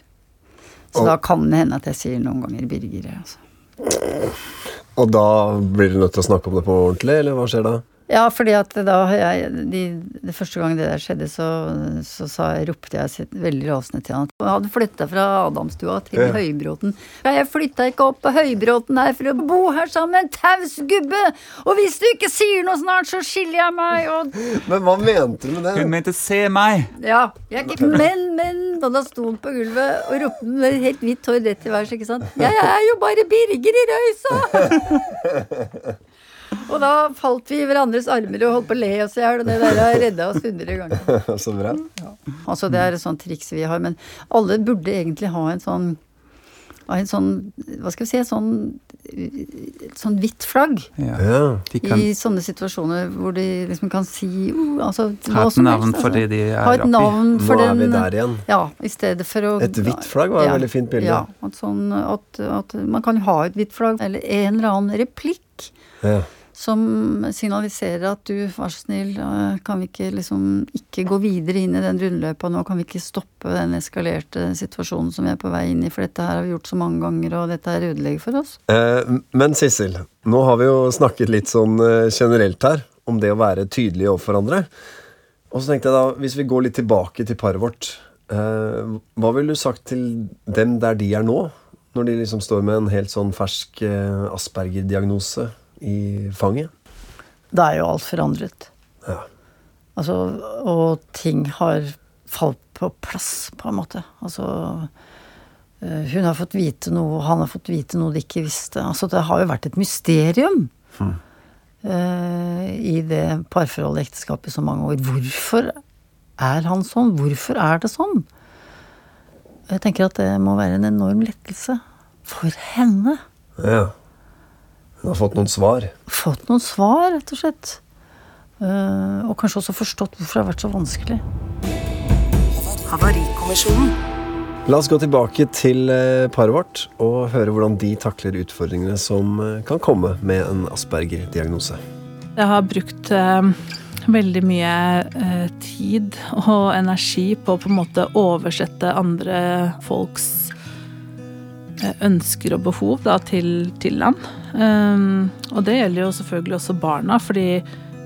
Så Og- da kan det hende at jeg sier noen ganger Birger. Altså. Og da blir du nødt til å snakke om det på ordentlig, eller hva skjer da? Ja, fordi at da jeg de, Det første gang det der skjedde, så, så sa ropte jeg sitt- veldig rasende til han. Jeg hadde flytta fra Adamstua til Ja. Høybråten. Ja, jeg flytta ikke opp på Høybråten her for å bo her sammen med en taus gubbe! Og hvis du ikke sier noe snart, så skiller jeg meg, og Men hva mente du med det? Hun mente 'se meg'! Ja. Jeg, men, men Og da sto han på gulvet og ropte med helt hvitt hår rett til værs, ikke sant. Jeg er jo bare Birger i Røysa! og da falt vi i hverandres armer og holdt på å le oss i hjel, og det der har redda oss hundre ganger. Så bra. Altså det er et sånt triks vi har, men alle burde egentlig ha en sånn en sånn, hva skal vi si, et sånn, sånn hvitt flagg Ja. Ja. De kan i sånne situasjoner hvor de liksom kan si oh, altså, ha et navn helst, for altså. det de Ha er et navn Nå for er den vi der igjen. Ja, i stedet for å Et hvitt flagg var et Ja, veldig fint bilde. Ja, at, sånn, at, at man kan ha et hvitt flagg, eller en eller annen replikk Ja. Som signaliserer at du, vær så snill, eh, kan vi ikke liksom ikke gå videre inn i den rundløypa nå? Kan vi ikke stoppe den eskalerte situasjonen som vi er på vei inn i? For dette her har vi gjort så mange ganger, og dette er ødelegger for oss. Eh, Men Sissel, nå har vi jo snakket litt sånn eh, generelt her om det å være tydelige overfor hverandre. Og så tenkte jeg da, hvis vi går litt tilbake til paret vårt, eh, hva ville du sagt til dem der de er nå? Når de liksom står med en helt sånn fersk eh, Asperger-diagnose i fanget? Da er jo alt forandret. Ja. Altså, og ting har falt på plass, på en måte. Altså eh, Hun har fått vite noe, han har fått vite noe de ikke visste. Altså, det har jo vært et mysterium eh, i det parforholdet, ekteskapet, i så mange år. Hvorfor er han sånn? Hvorfor er det sånn? Jeg tenker at det må være en enorm lettelse for henne. ja. Hun har fått noen svar. Fått noen svar, rett og slett. Eh, og kanskje også forstått hvorfor det har vært så vanskelig. Havarikommisjonen. La oss gå tilbake til eh, paret vårt og høre hvordan de takler utfordringene som eh, kan komme med en Asperger-diagnose. Jeg har brukt veldig mye tid og energi på å på en måte oversette andre folks ønsker og behov da, til, til han. Um, og det gjelder jo selvfølgelig også barna, fordi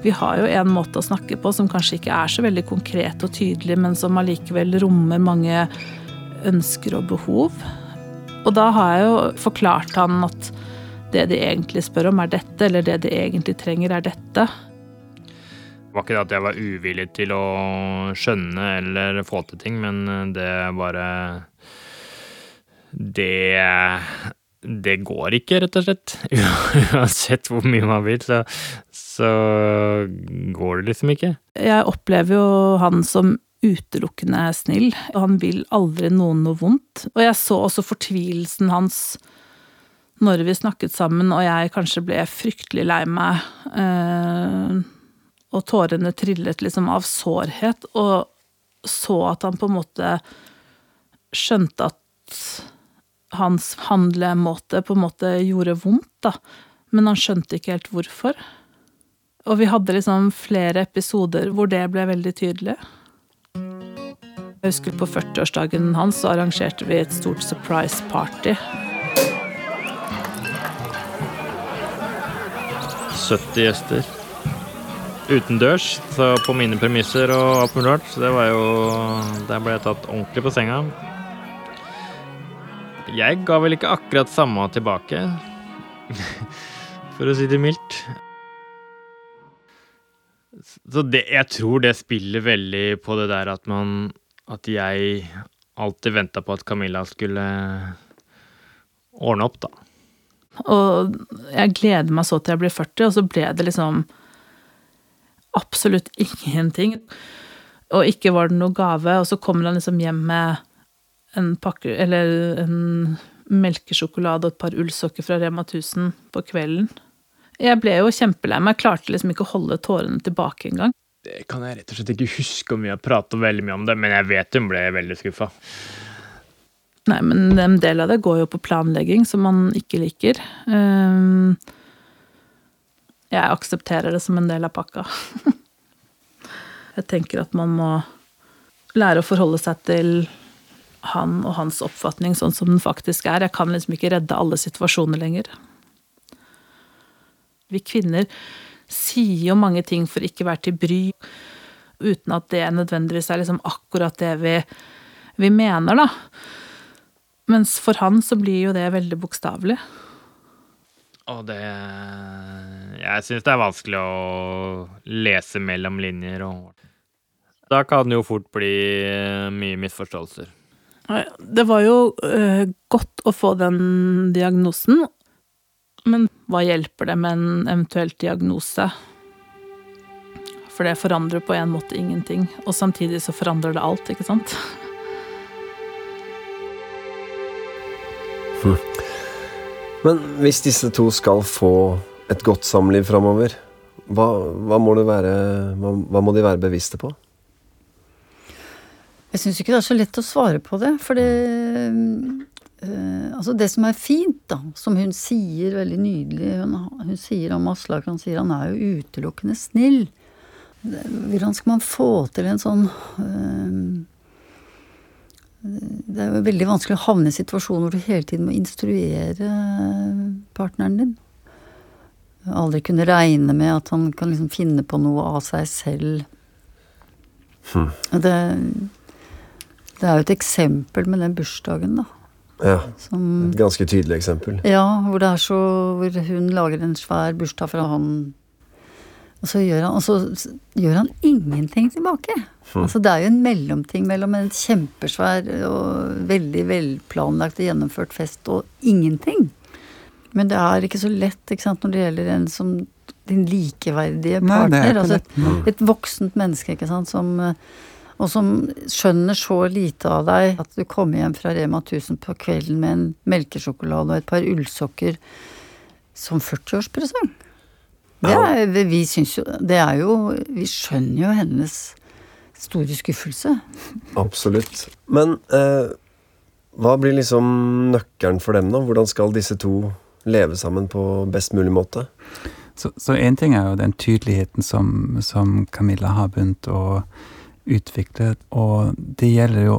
vi har jo en måte å snakke på som kanskje ikke er så veldig konkret og tydelig, men som allikevel rommer mange ønsker og behov. Og da har jeg jo forklart han at det de egentlig spør om, er dette, eller det de egentlig trenger, er dette. Det var ikke det at jeg var uvillig til å skjønne eller få til ting, men det bare Det Det går ikke, rett og slett. Uansett hvor mye man vil, så, så går det liksom ikke. Jeg opplever jo han som utelukkende snill, og han vil aldri noen noe vondt. Og jeg så også fortvilelsen hans når vi snakket sammen, og jeg kanskje ble fryktelig lei meg. øh, og tårene trillet liksom av sårhet, og så at han på en måte skjønte at hans handlemåte på en måte gjorde vondt, da. Men han skjønte ikke helt hvorfor. Og vi hadde liksom flere episoder hvor det ble veldig tydelig. Jeg husker på 40-årsdagen hans så arrangerte vi et stort surprise party. 70 gjester. Utendørs, så på mine premisser og alt mulig rart. Så det var jo Der ble jeg tatt ordentlig på senga. Jeg ga vel ikke akkurat samme tilbake, for å si det mildt. Så det, jeg tror det spiller veldig på det der at man At jeg alltid venta på at Camilla skulle ordne opp, da. Og jeg gleder meg så til jeg blir 40, og så ble det liksom absolutt ingenting. Og ikke var det noe gave, og så kommer han liksom hjem med en pakke Eller en melkesjokolade og et par ullsokker fra Rema 1000 på kvelden. Jeg ble jo kjempelei meg. Klarte liksom ikke å holde tårene tilbake engang. Det kan jeg rett og slett ikke huske om vi har pratet veldig mye om det, men jeg vet hun ble veldig skuffa. Nei, men en del av det går jo på planlegging, som man ikke liker. Ehm, Jeg aksepterer det som en del av pakka. Jeg tenker at man må lære å forholde seg til han og hans oppfatning sånn som den faktisk er. Jeg kan liksom ikke redde alle situasjoner lenger. Vi kvinner sier jo mange ting for ikke å være til bry, uten at det nødvendigvis er liksom akkurat det vi, vi mener, da. Mens for han så blir jo det veldig bokstavelig. Og det Jeg syns det er vanskelig å lese mellom linjer og Da kan det jo fort bli mye misforståelser. Det var jo uh, godt å få den diagnosen, men hva hjelper det med en eventuell diagnose? For det forandrer på en måte ingenting, og samtidig så forandrer det alt, ikke sant? Men hvis disse to skal få et godt samliv framover, hva, hva, hva, hva må de være bevisste på? Jeg syns ikke det er så lett å svare på det. For det øh, Altså, det som er fint, da, som hun sier veldig nydelig Hun, hun sier om Aslak, han sier han er jo utelukkende snill. Hvordan skal man få til en sånn øh, Det er jo veldig vanskelig å havne i situasjoner hvor du hele tiden må instruere partneren din. Aldri kunne regne med at han kan liksom finne på noe av seg selv. Hm. Det det er jo et eksempel med den bursdagen, da. Ja, Som, et ganske tydelig eksempel. ja, hvor det er så Hvor hun lager en svær bursdag fra han Og så gjør han, og så gjør han ingenting tilbake. Altså Det er jo en mellomting mellom en kjempesvær og veldig velplanlagt og gjennomført fest og ingenting. Men det er ikke så lett ikke sant, når det gjelder en som din likeverdige er partner. Nei, altså et, et voksent menneske, ikke sant, som og som skjønner så lite av deg at du kommer hjem fra Rema 1000 på kvelden med en melkesjokolade og et par ullsokker som 40-årspresang. Det Ja. er, vi syns jo Det er jo Vi skjønner jo hennes store skuffelse. Absolutt. Men eh, hva blir liksom nøkkelen for dem, da? Hvordan skal disse to leve sammen på best mulig måte? Så, én en ting er jo den tydeligheten som, som Camilla har begynt å utvikle, og det gjelder jo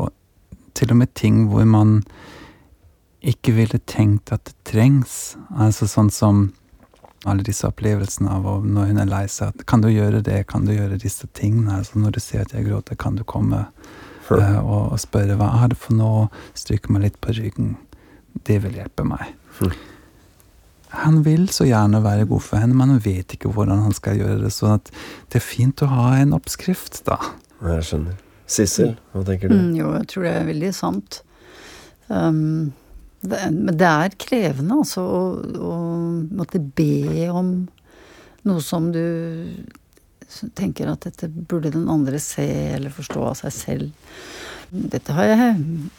til og med ting hvor man ikke ville tenkt at det trengs. Altså sånn som alle disse opplevelsene av når hun er lei seg, kan du gjøre det, kan du gjøre disse tingene? Altså når du ser at jeg gråter, kan du komme uh, og, og spørre hva er det for noe, stryke meg litt på ryggen. Det vil hjelpe meg. Han vil så gjerne være god for henne, men han vet ikke hvordan han skal gjøre det. Så det er fint å ha en oppskrift, da. Jeg skjønner. Sissel, hva tenker du? Mm, jo, jeg tror det er veldig sant. Um, det, men det er krevende, altså, å, å måtte be om noe som du tenker at dette burde den andre se eller forstå av seg selv. Dette har jeg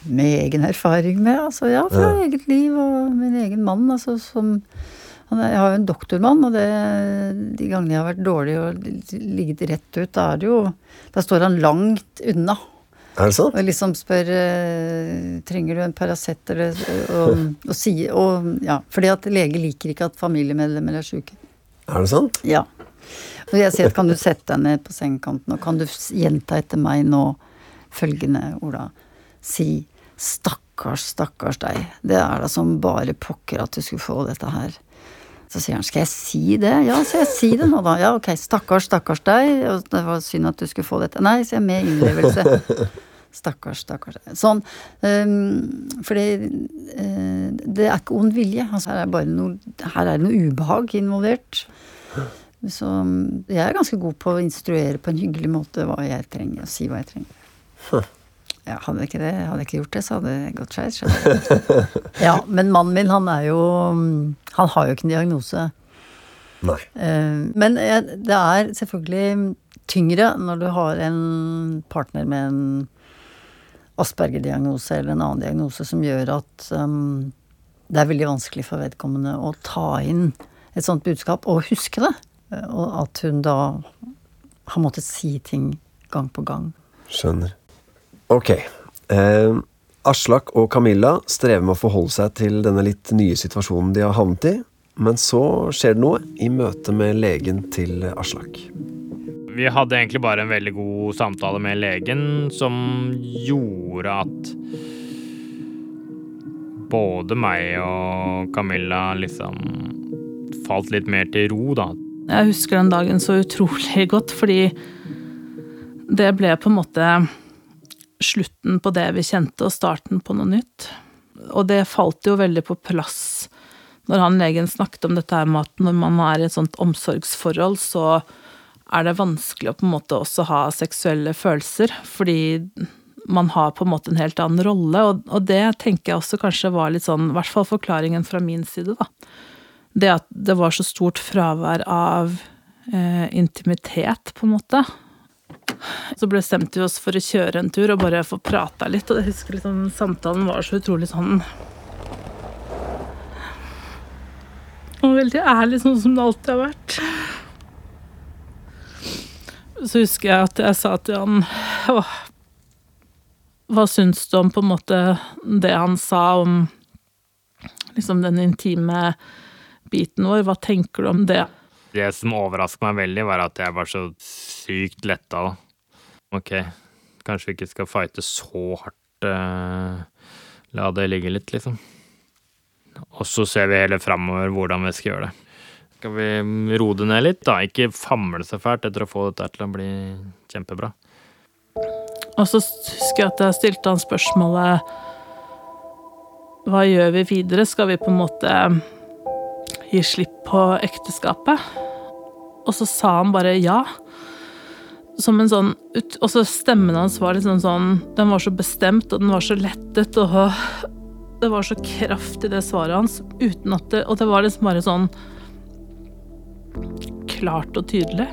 med egen erfaring med, altså ja, fra Ja. eget liv og min egen mann, altså som Jeg har jo en doktormann, og det, de gangene jeg har vært dårlig og ligget rett ut, da er det jo Da står han langt unna. Er det sant? Og liksom spør eh, trenger du en Paracet eller og, og sier og, ja, Fordi at lege liker ikke at familiemedlemmer er syke. Er det sant? Ja. Og jeg sier at kan du sette deg ned på sengekanten, og kan du gjenta etter meg nå følgende, Ola. Si stakkars, stakkars deg. Det er da som bare pokker at du skulle få dette her. Så sier han skal jeg si det? Ja, så jeg si det nå da. Ja, ok, stakkars, stakkars deg. Det var synd at du skulle få dette. Nei, sier jeg med innlevelse. Stakkars, stakkars. Sånn. Um, for det, uh, det er ikke ond vilje. Altså, her, er noe, her er det noe ubehag involvert. Så um, jeg er ganske god på å instruere på en hyggelig måte hva jeg trenger, og si hva jeg trenger. Ja, hadde jeg ikke det, hadde jeg ikke gjort det, så hadde det gått skeis. Ja, men mannen min, han er jo Han har jo ikke en diagnose. Nei. Eh, Men eh, det er selvfølgelig tyngre når du har en partner med en Asperger-diagnose eller en annen diagnose som gjør at um, det er veldig vanskelig for vedkommende å ta inn et sånt budskap og huske det. Og at hun da har måttet si ting gang på gang. Skjønner. Ok. Eh, Aslak og Camilla strever med å forholde seg til denne litt nye situasjonen de har havnet i. Men så skjer det noe i møte med legen til Aslak. Vi hadde egentlig bare en veldig god samtale med legen som gjorde at både meg og Camilla liksom falt litt mer til ro, da. Jeg husker den dagen så utrolig godt, fordi det ble på en måte slutten på det vi kjente, og starten på noe nytt. Og det falt jo veldig på plass når han legen snakket om dette her med at når man er i et sånt omsorgsforhold, så er det vanskelig å på en måte også ha seksuelle følelser, fordi man har på en måte en helt annen rolle, og, det tenker jeg også kanskje var litt sånn, i hvert fall forklaringen fra min side, da. Det at det var så stort fravær av eh, intimitet, på en måte. Så bestemte vi oss for å kjøre en tur og bare få prata litt, og jeg husker liksom samtalen var så utrolig sånn Og veldig ærlig, sånn som det alltid har vært. Så husker jeg at jeg sa til han Åh, hva syns du om på en måte det han sa om liksom den intime biten vår? Hva tenker du om det? Det som overrasket meg veldig, var at jeg var så sykt letta. Ok, kanskje vi ikke skal fighte så hardt. eh, la det ligge litt, liksom. Og så ser vi heller framover hvordan vi skal gjøre det. Skal vi roe det ned litt, da? Ikke famle så fælt etter å få dette til å bli kjempebra. Og så husker jeg at jeg stilte han spørsmålet Hva gjør vi videre? Skal vi på en måte gi slipp på ekteskapet? Og så sa han bare ja. Som en sånn Og så stemmen hans var liksom sånn Den var så bestemt, og den var så lettet, og det var så kraft i det svaret hans, uten at det Og det var liksom bare sånn klart og tydelig.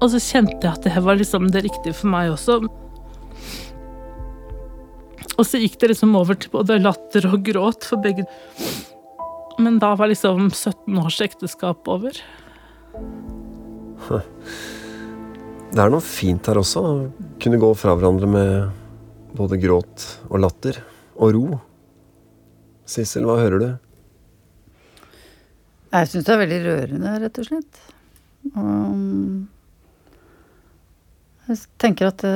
Og så kjente jeg at det var liksom det riktige for meg også. Og så gikk det liksom over til både latter og gråt for begge. Men da var liksom 17 års ekteskap over. Det er noe fint her også. Å kunne gå fra hverandre med både gråt og latter. Og ro. Sissel, hva hører du? Jeg syns det er veldig rørende, rett og slett. Um, jeg tenker at det,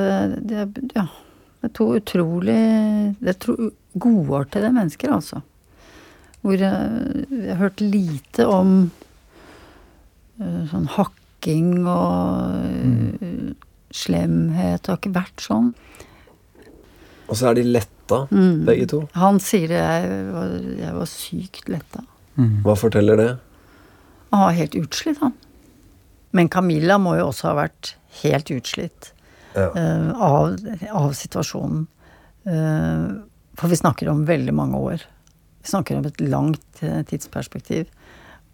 det, er- ja, det er to utrolig Det er to godartede mennesker, altså. Hvor jeg, jeg har hørt lite om eh, sånn hakking og mm. slemhet. Det har ikke vært sånn. Og så er de letta, Mm. begge to. Han sier det, jeg var, jeg var sykt letta. Hva forteller det? Han var helt utslitt, han. Men Camilla må jo også ha vært helt utslitt Ja. uh, av, av situasjonen. Uh, for vi snakker om veldig mange år. Vi snakker om et langt eh, tidsperspektiv.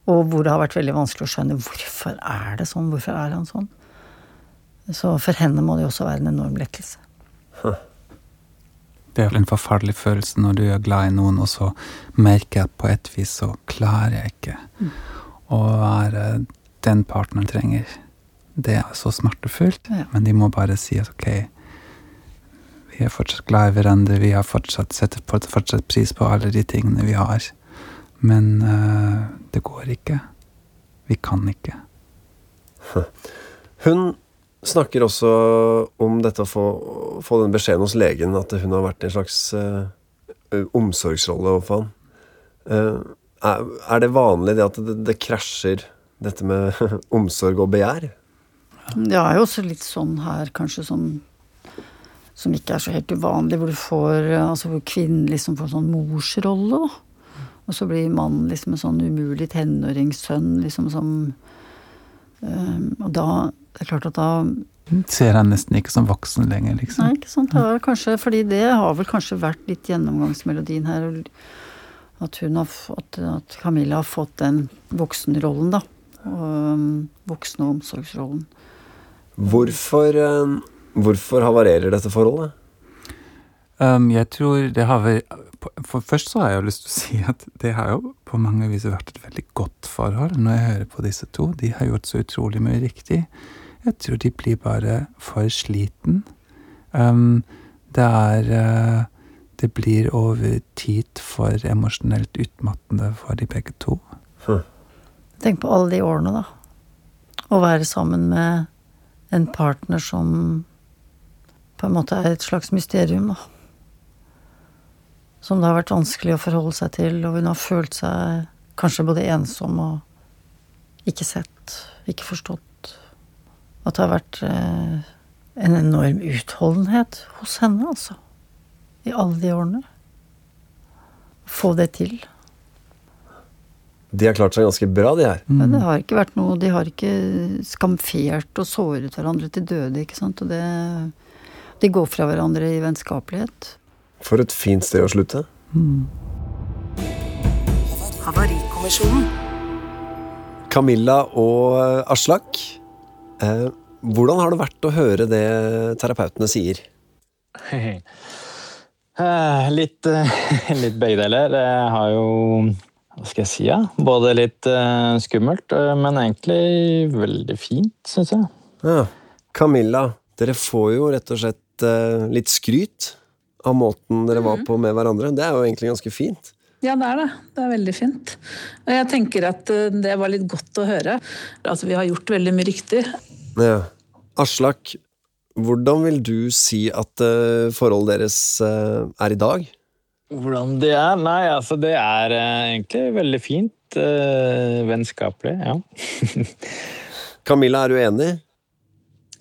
Og hvor det har vært veldig vanskelig å skjønne hvorfor er det sånn, hvorfor er han sånn. Så for henne må det jo også være en enorm lettelse. Det er en forferdelig følelse når du er glad i noen, og så merker jeg at på et vis så klarer jeg ikke å være den partneren trenger. Det er så smertefullt, Ja. men de må bare si at ok, vi er fortsatt glad i hverandre, vi har fortsatt setter fortsatt pris på alle de tingene vi har. Men uh, det går ikke. Vi kan ikke. Hun snakker også om dette å få, få den beskjeden hos legen at hun har vært i en slags eh, eh, omsorgsrolle overfor han. Uh, er, er det vanlig det at det, det krasjer, dette med omsorg og begjær? Det er jo også litt sånn her, kanskje, som som ikke er så helt uvanlig, hvor du får Altså hvor kvinnen liksom får sånn morsrolle. Og så blir mannen liksom en sånn umulig tenåringssønn, liksom som eh, Og da Det er klart at da Ser han nesten ikke som voksen lenger, liksom. Nei, ikke sant. Det kanskje, fordi det har vel kanskje vært litt gjennomgangsmelodien her. At hun har fått, at Camilla har fått den voksenrollen, da. Og, um, voksne omsorgsrollen. Hvorfor, eh, hvorfor havarerer dette forholdet? Um, jeg tror det har vært For først så har jeg jo lyst til å si at det har jo på mange vis vært et veldig godt forhold når jeg hører på disse to. De har gjort så utrolig mye riktig. Jeg tror de blir bare for sliten. Um, det er uh, Det blir over tid for emosjonelt utmattende for de begge to. Tenk på alle de årene, da. Å være sammen med en partner som på en måte er et slags mysterium, da. Som det har vært vanskelig å forholde seg til, og hun har følt seg kanskje både ensom og ikke sett, ikke forstått. At det har vært eh, en enorm utholdenhet hos henne, altså. I alle de årene. Få det til. De har klart seg ganske bra, de her. Ja, det har ikke vært noe De har ikke skamfert og såret hverandre til døde, ikke sant. Og det De går fra hverandre i vennskapelighet. For et fint sted å slutte. Havarikommisjonen. Camilla og eh, Aslak, eh, hvordan har det vært å høre det terapeutene sier? Eh, Litt, eh, litt begge deler. Jeg har jo Hva skal jeg si? Ja? Både litt uh, skummelt, men egentlig veldig fint, syns jeg. Ja. Camilla, dere får jo rett og slett eh, litt skryt av måten dere var på med hverandre. Det er jo egentlig ganske fint. Ja, det er det. Det er veldig fint. Og jeg tenker at eh, det var litt godt å høre. Altså, vi har gjort veldig mye riktig. Ja. Aslak, hvordan vil du si at eh, forholdet deres er i dag? Hvordan det er? Nei, altså det er egentlig veldig fint. vennskapelig, ja. Camilla, er du enig?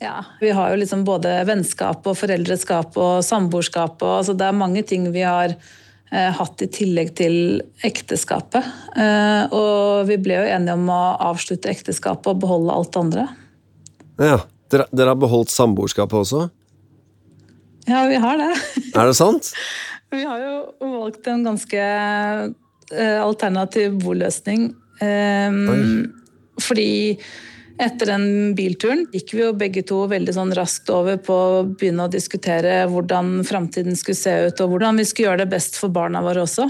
Ja, Vi har jo liksom både vennskap og foreldreskap og samboerskap. og altså Det er mange ting vi har eh, hatt i tillegg til ekteskapet. Eh, og vi ble jo enige om å avslutte ekteskapet og beholde alt det andre. Ja. Dere, dere har beholdt samboerskapet også? Ja, vi har det. Er det sant? Vi har jo valgt en ganske eh, alternativ boløsning. Eh, fordi etter den bilturen gikk vi jo begge to veldig sånn raskt over på å begynne å diskutere hvordan framtiden skulle se ut, og hvordan vi skulle gjøre det best for barna våre også.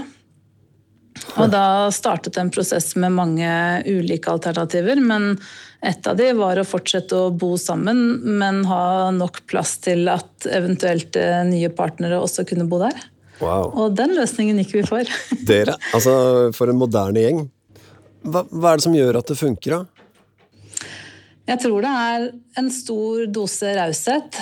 Og da startet en prosess med mange ulike alternativer, men et av de var å fortsette å bo sammen, men ha nok plass til at eventuelt eh, nye partnere også kunne bo der. Wow. Og den løsningen gikk vi for. Dere, altså for en moderne gjeng. Hva, hva er det som gjør at det funker, da? Jeg tror det er en stor dose raushet.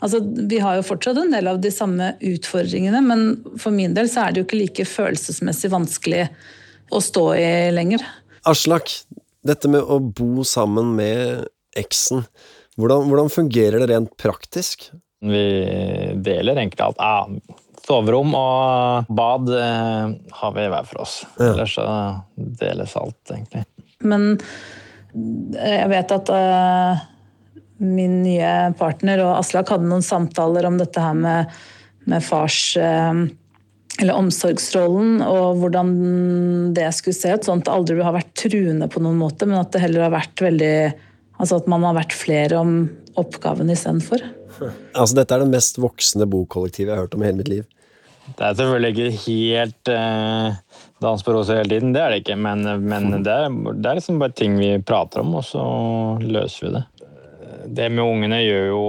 Altså, vi har jo fortsatt en del av de samme utfordringene, men for min del så er det jo ikke like følelsesmessig vanskelig å stå i lenger. Aslak, dette med å bo sammen med eksen, hvordan, hvordan fungerer det rent praktisk? Vi deler egentlig alt. Ja, soverom og bad eh, har vi hver for oss. Ja. Ellers så deles alt, egentlig. Men jeg vet at eh, min nye partner og Aslak hadde noen samtaler om dette her med, med fars eh, eller omsorgsrollen, og hvordan det skulle se ut. Sånn at det aldri har vært truende på noen måte, men at det heller har vært veldig Altså at man har vært flere om oppgaven istedenfor. Altså, dette er det mest voksne bokollektivet jeg har hørt om i hele mitt liv. Det er selvfølgelig ikke helt eh, dans på roser hele tiden, det er det ikke. Men, men det, er, det er liksom bare ting vi prater om, og så løser vi det. Det med ungene gjør jo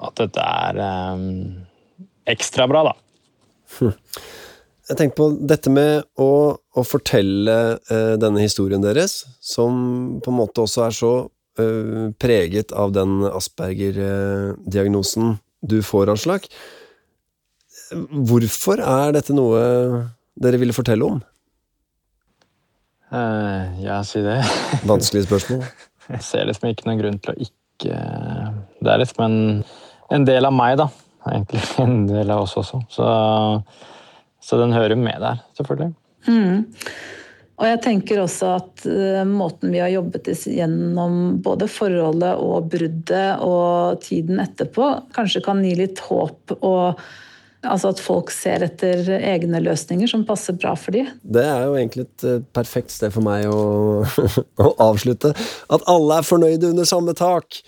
at dette er um, ekstra bra, da. Jeg tenker på dette med å, å fortelle uh, denne historien deres, som på en måte også er så uh, preget av den Asperger-diagnosen du får, Aslak. Hvorfor er dette noe dere ville fortelle om? Eh, ja, si det. Vanskelig spørsmål. Jeg ser liksom ikke noen grunn til å ikke Det er liksom en, en del av meg, da. Egentlig en del av oss også. Så, så den hører med der, selvfølgelig. Og jeg tenker også at uh, måten vi har jobbet gjennom både forholdet og bruddet og tiden etterpå, kanskje kan gi litt håp og altså at folk ser etter egne løsninger som passer bra for dem. Det er jo egentlig et eh, perfekt sted for meg å, å avslutte. At alle er fornøyde under samme tak.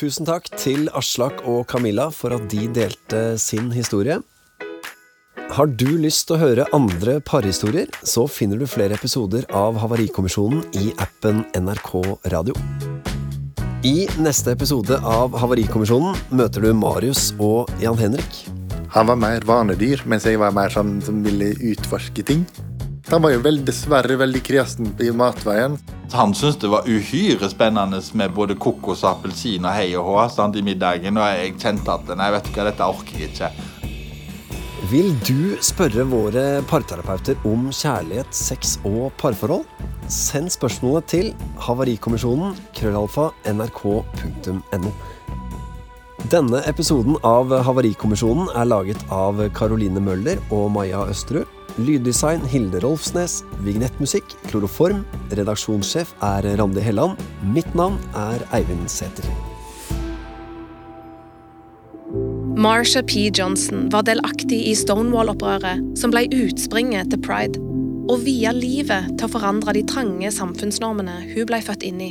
Tusen takk til Aslak og Camilla for at de delte sin historie. Har du lyst til å høre andre parhistorier, så finner du flere episoder av Havarikommisjonen i appen NRK Radio. I neste episode av Havarikommisjonen møter du Marius og Jan Henrik. Han var mer vanedyr, mens jeg var mer sånn som ville utforske ting. Han var jo vel, dessverre veldig kresen i matveien. Han syntes det var uhyre spennende med både kokos, appelsin og hei og hå i middagen, og jeg kjente at nei, vet du hva, dette orker jeg ikke. Vil du spørre våre parterapeuter om kjærlighet, sex og parforhold? Send spørsmålet til Havarikommisjonen krøllalfa nrk.no. Denne episoden av Havarikommisjonen er laget av Caroline Møller og Maja Østerud. Lyddesign Hilde Rolfsnes. Vignettmusikk Kloroform. Redaksjonssjef er Randi Helland. Mitt navn er Eivind Sæther. Marsha P. Johnson var delaktig i Stonewall-opprøret, som ble utspringet til pride, og via livet til å forandre de trange samfunnsnormene hun ble født inn i.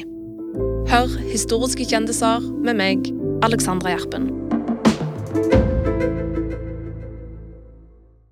Hør historiske kjendiser med meg, Alexandra Gjerpen.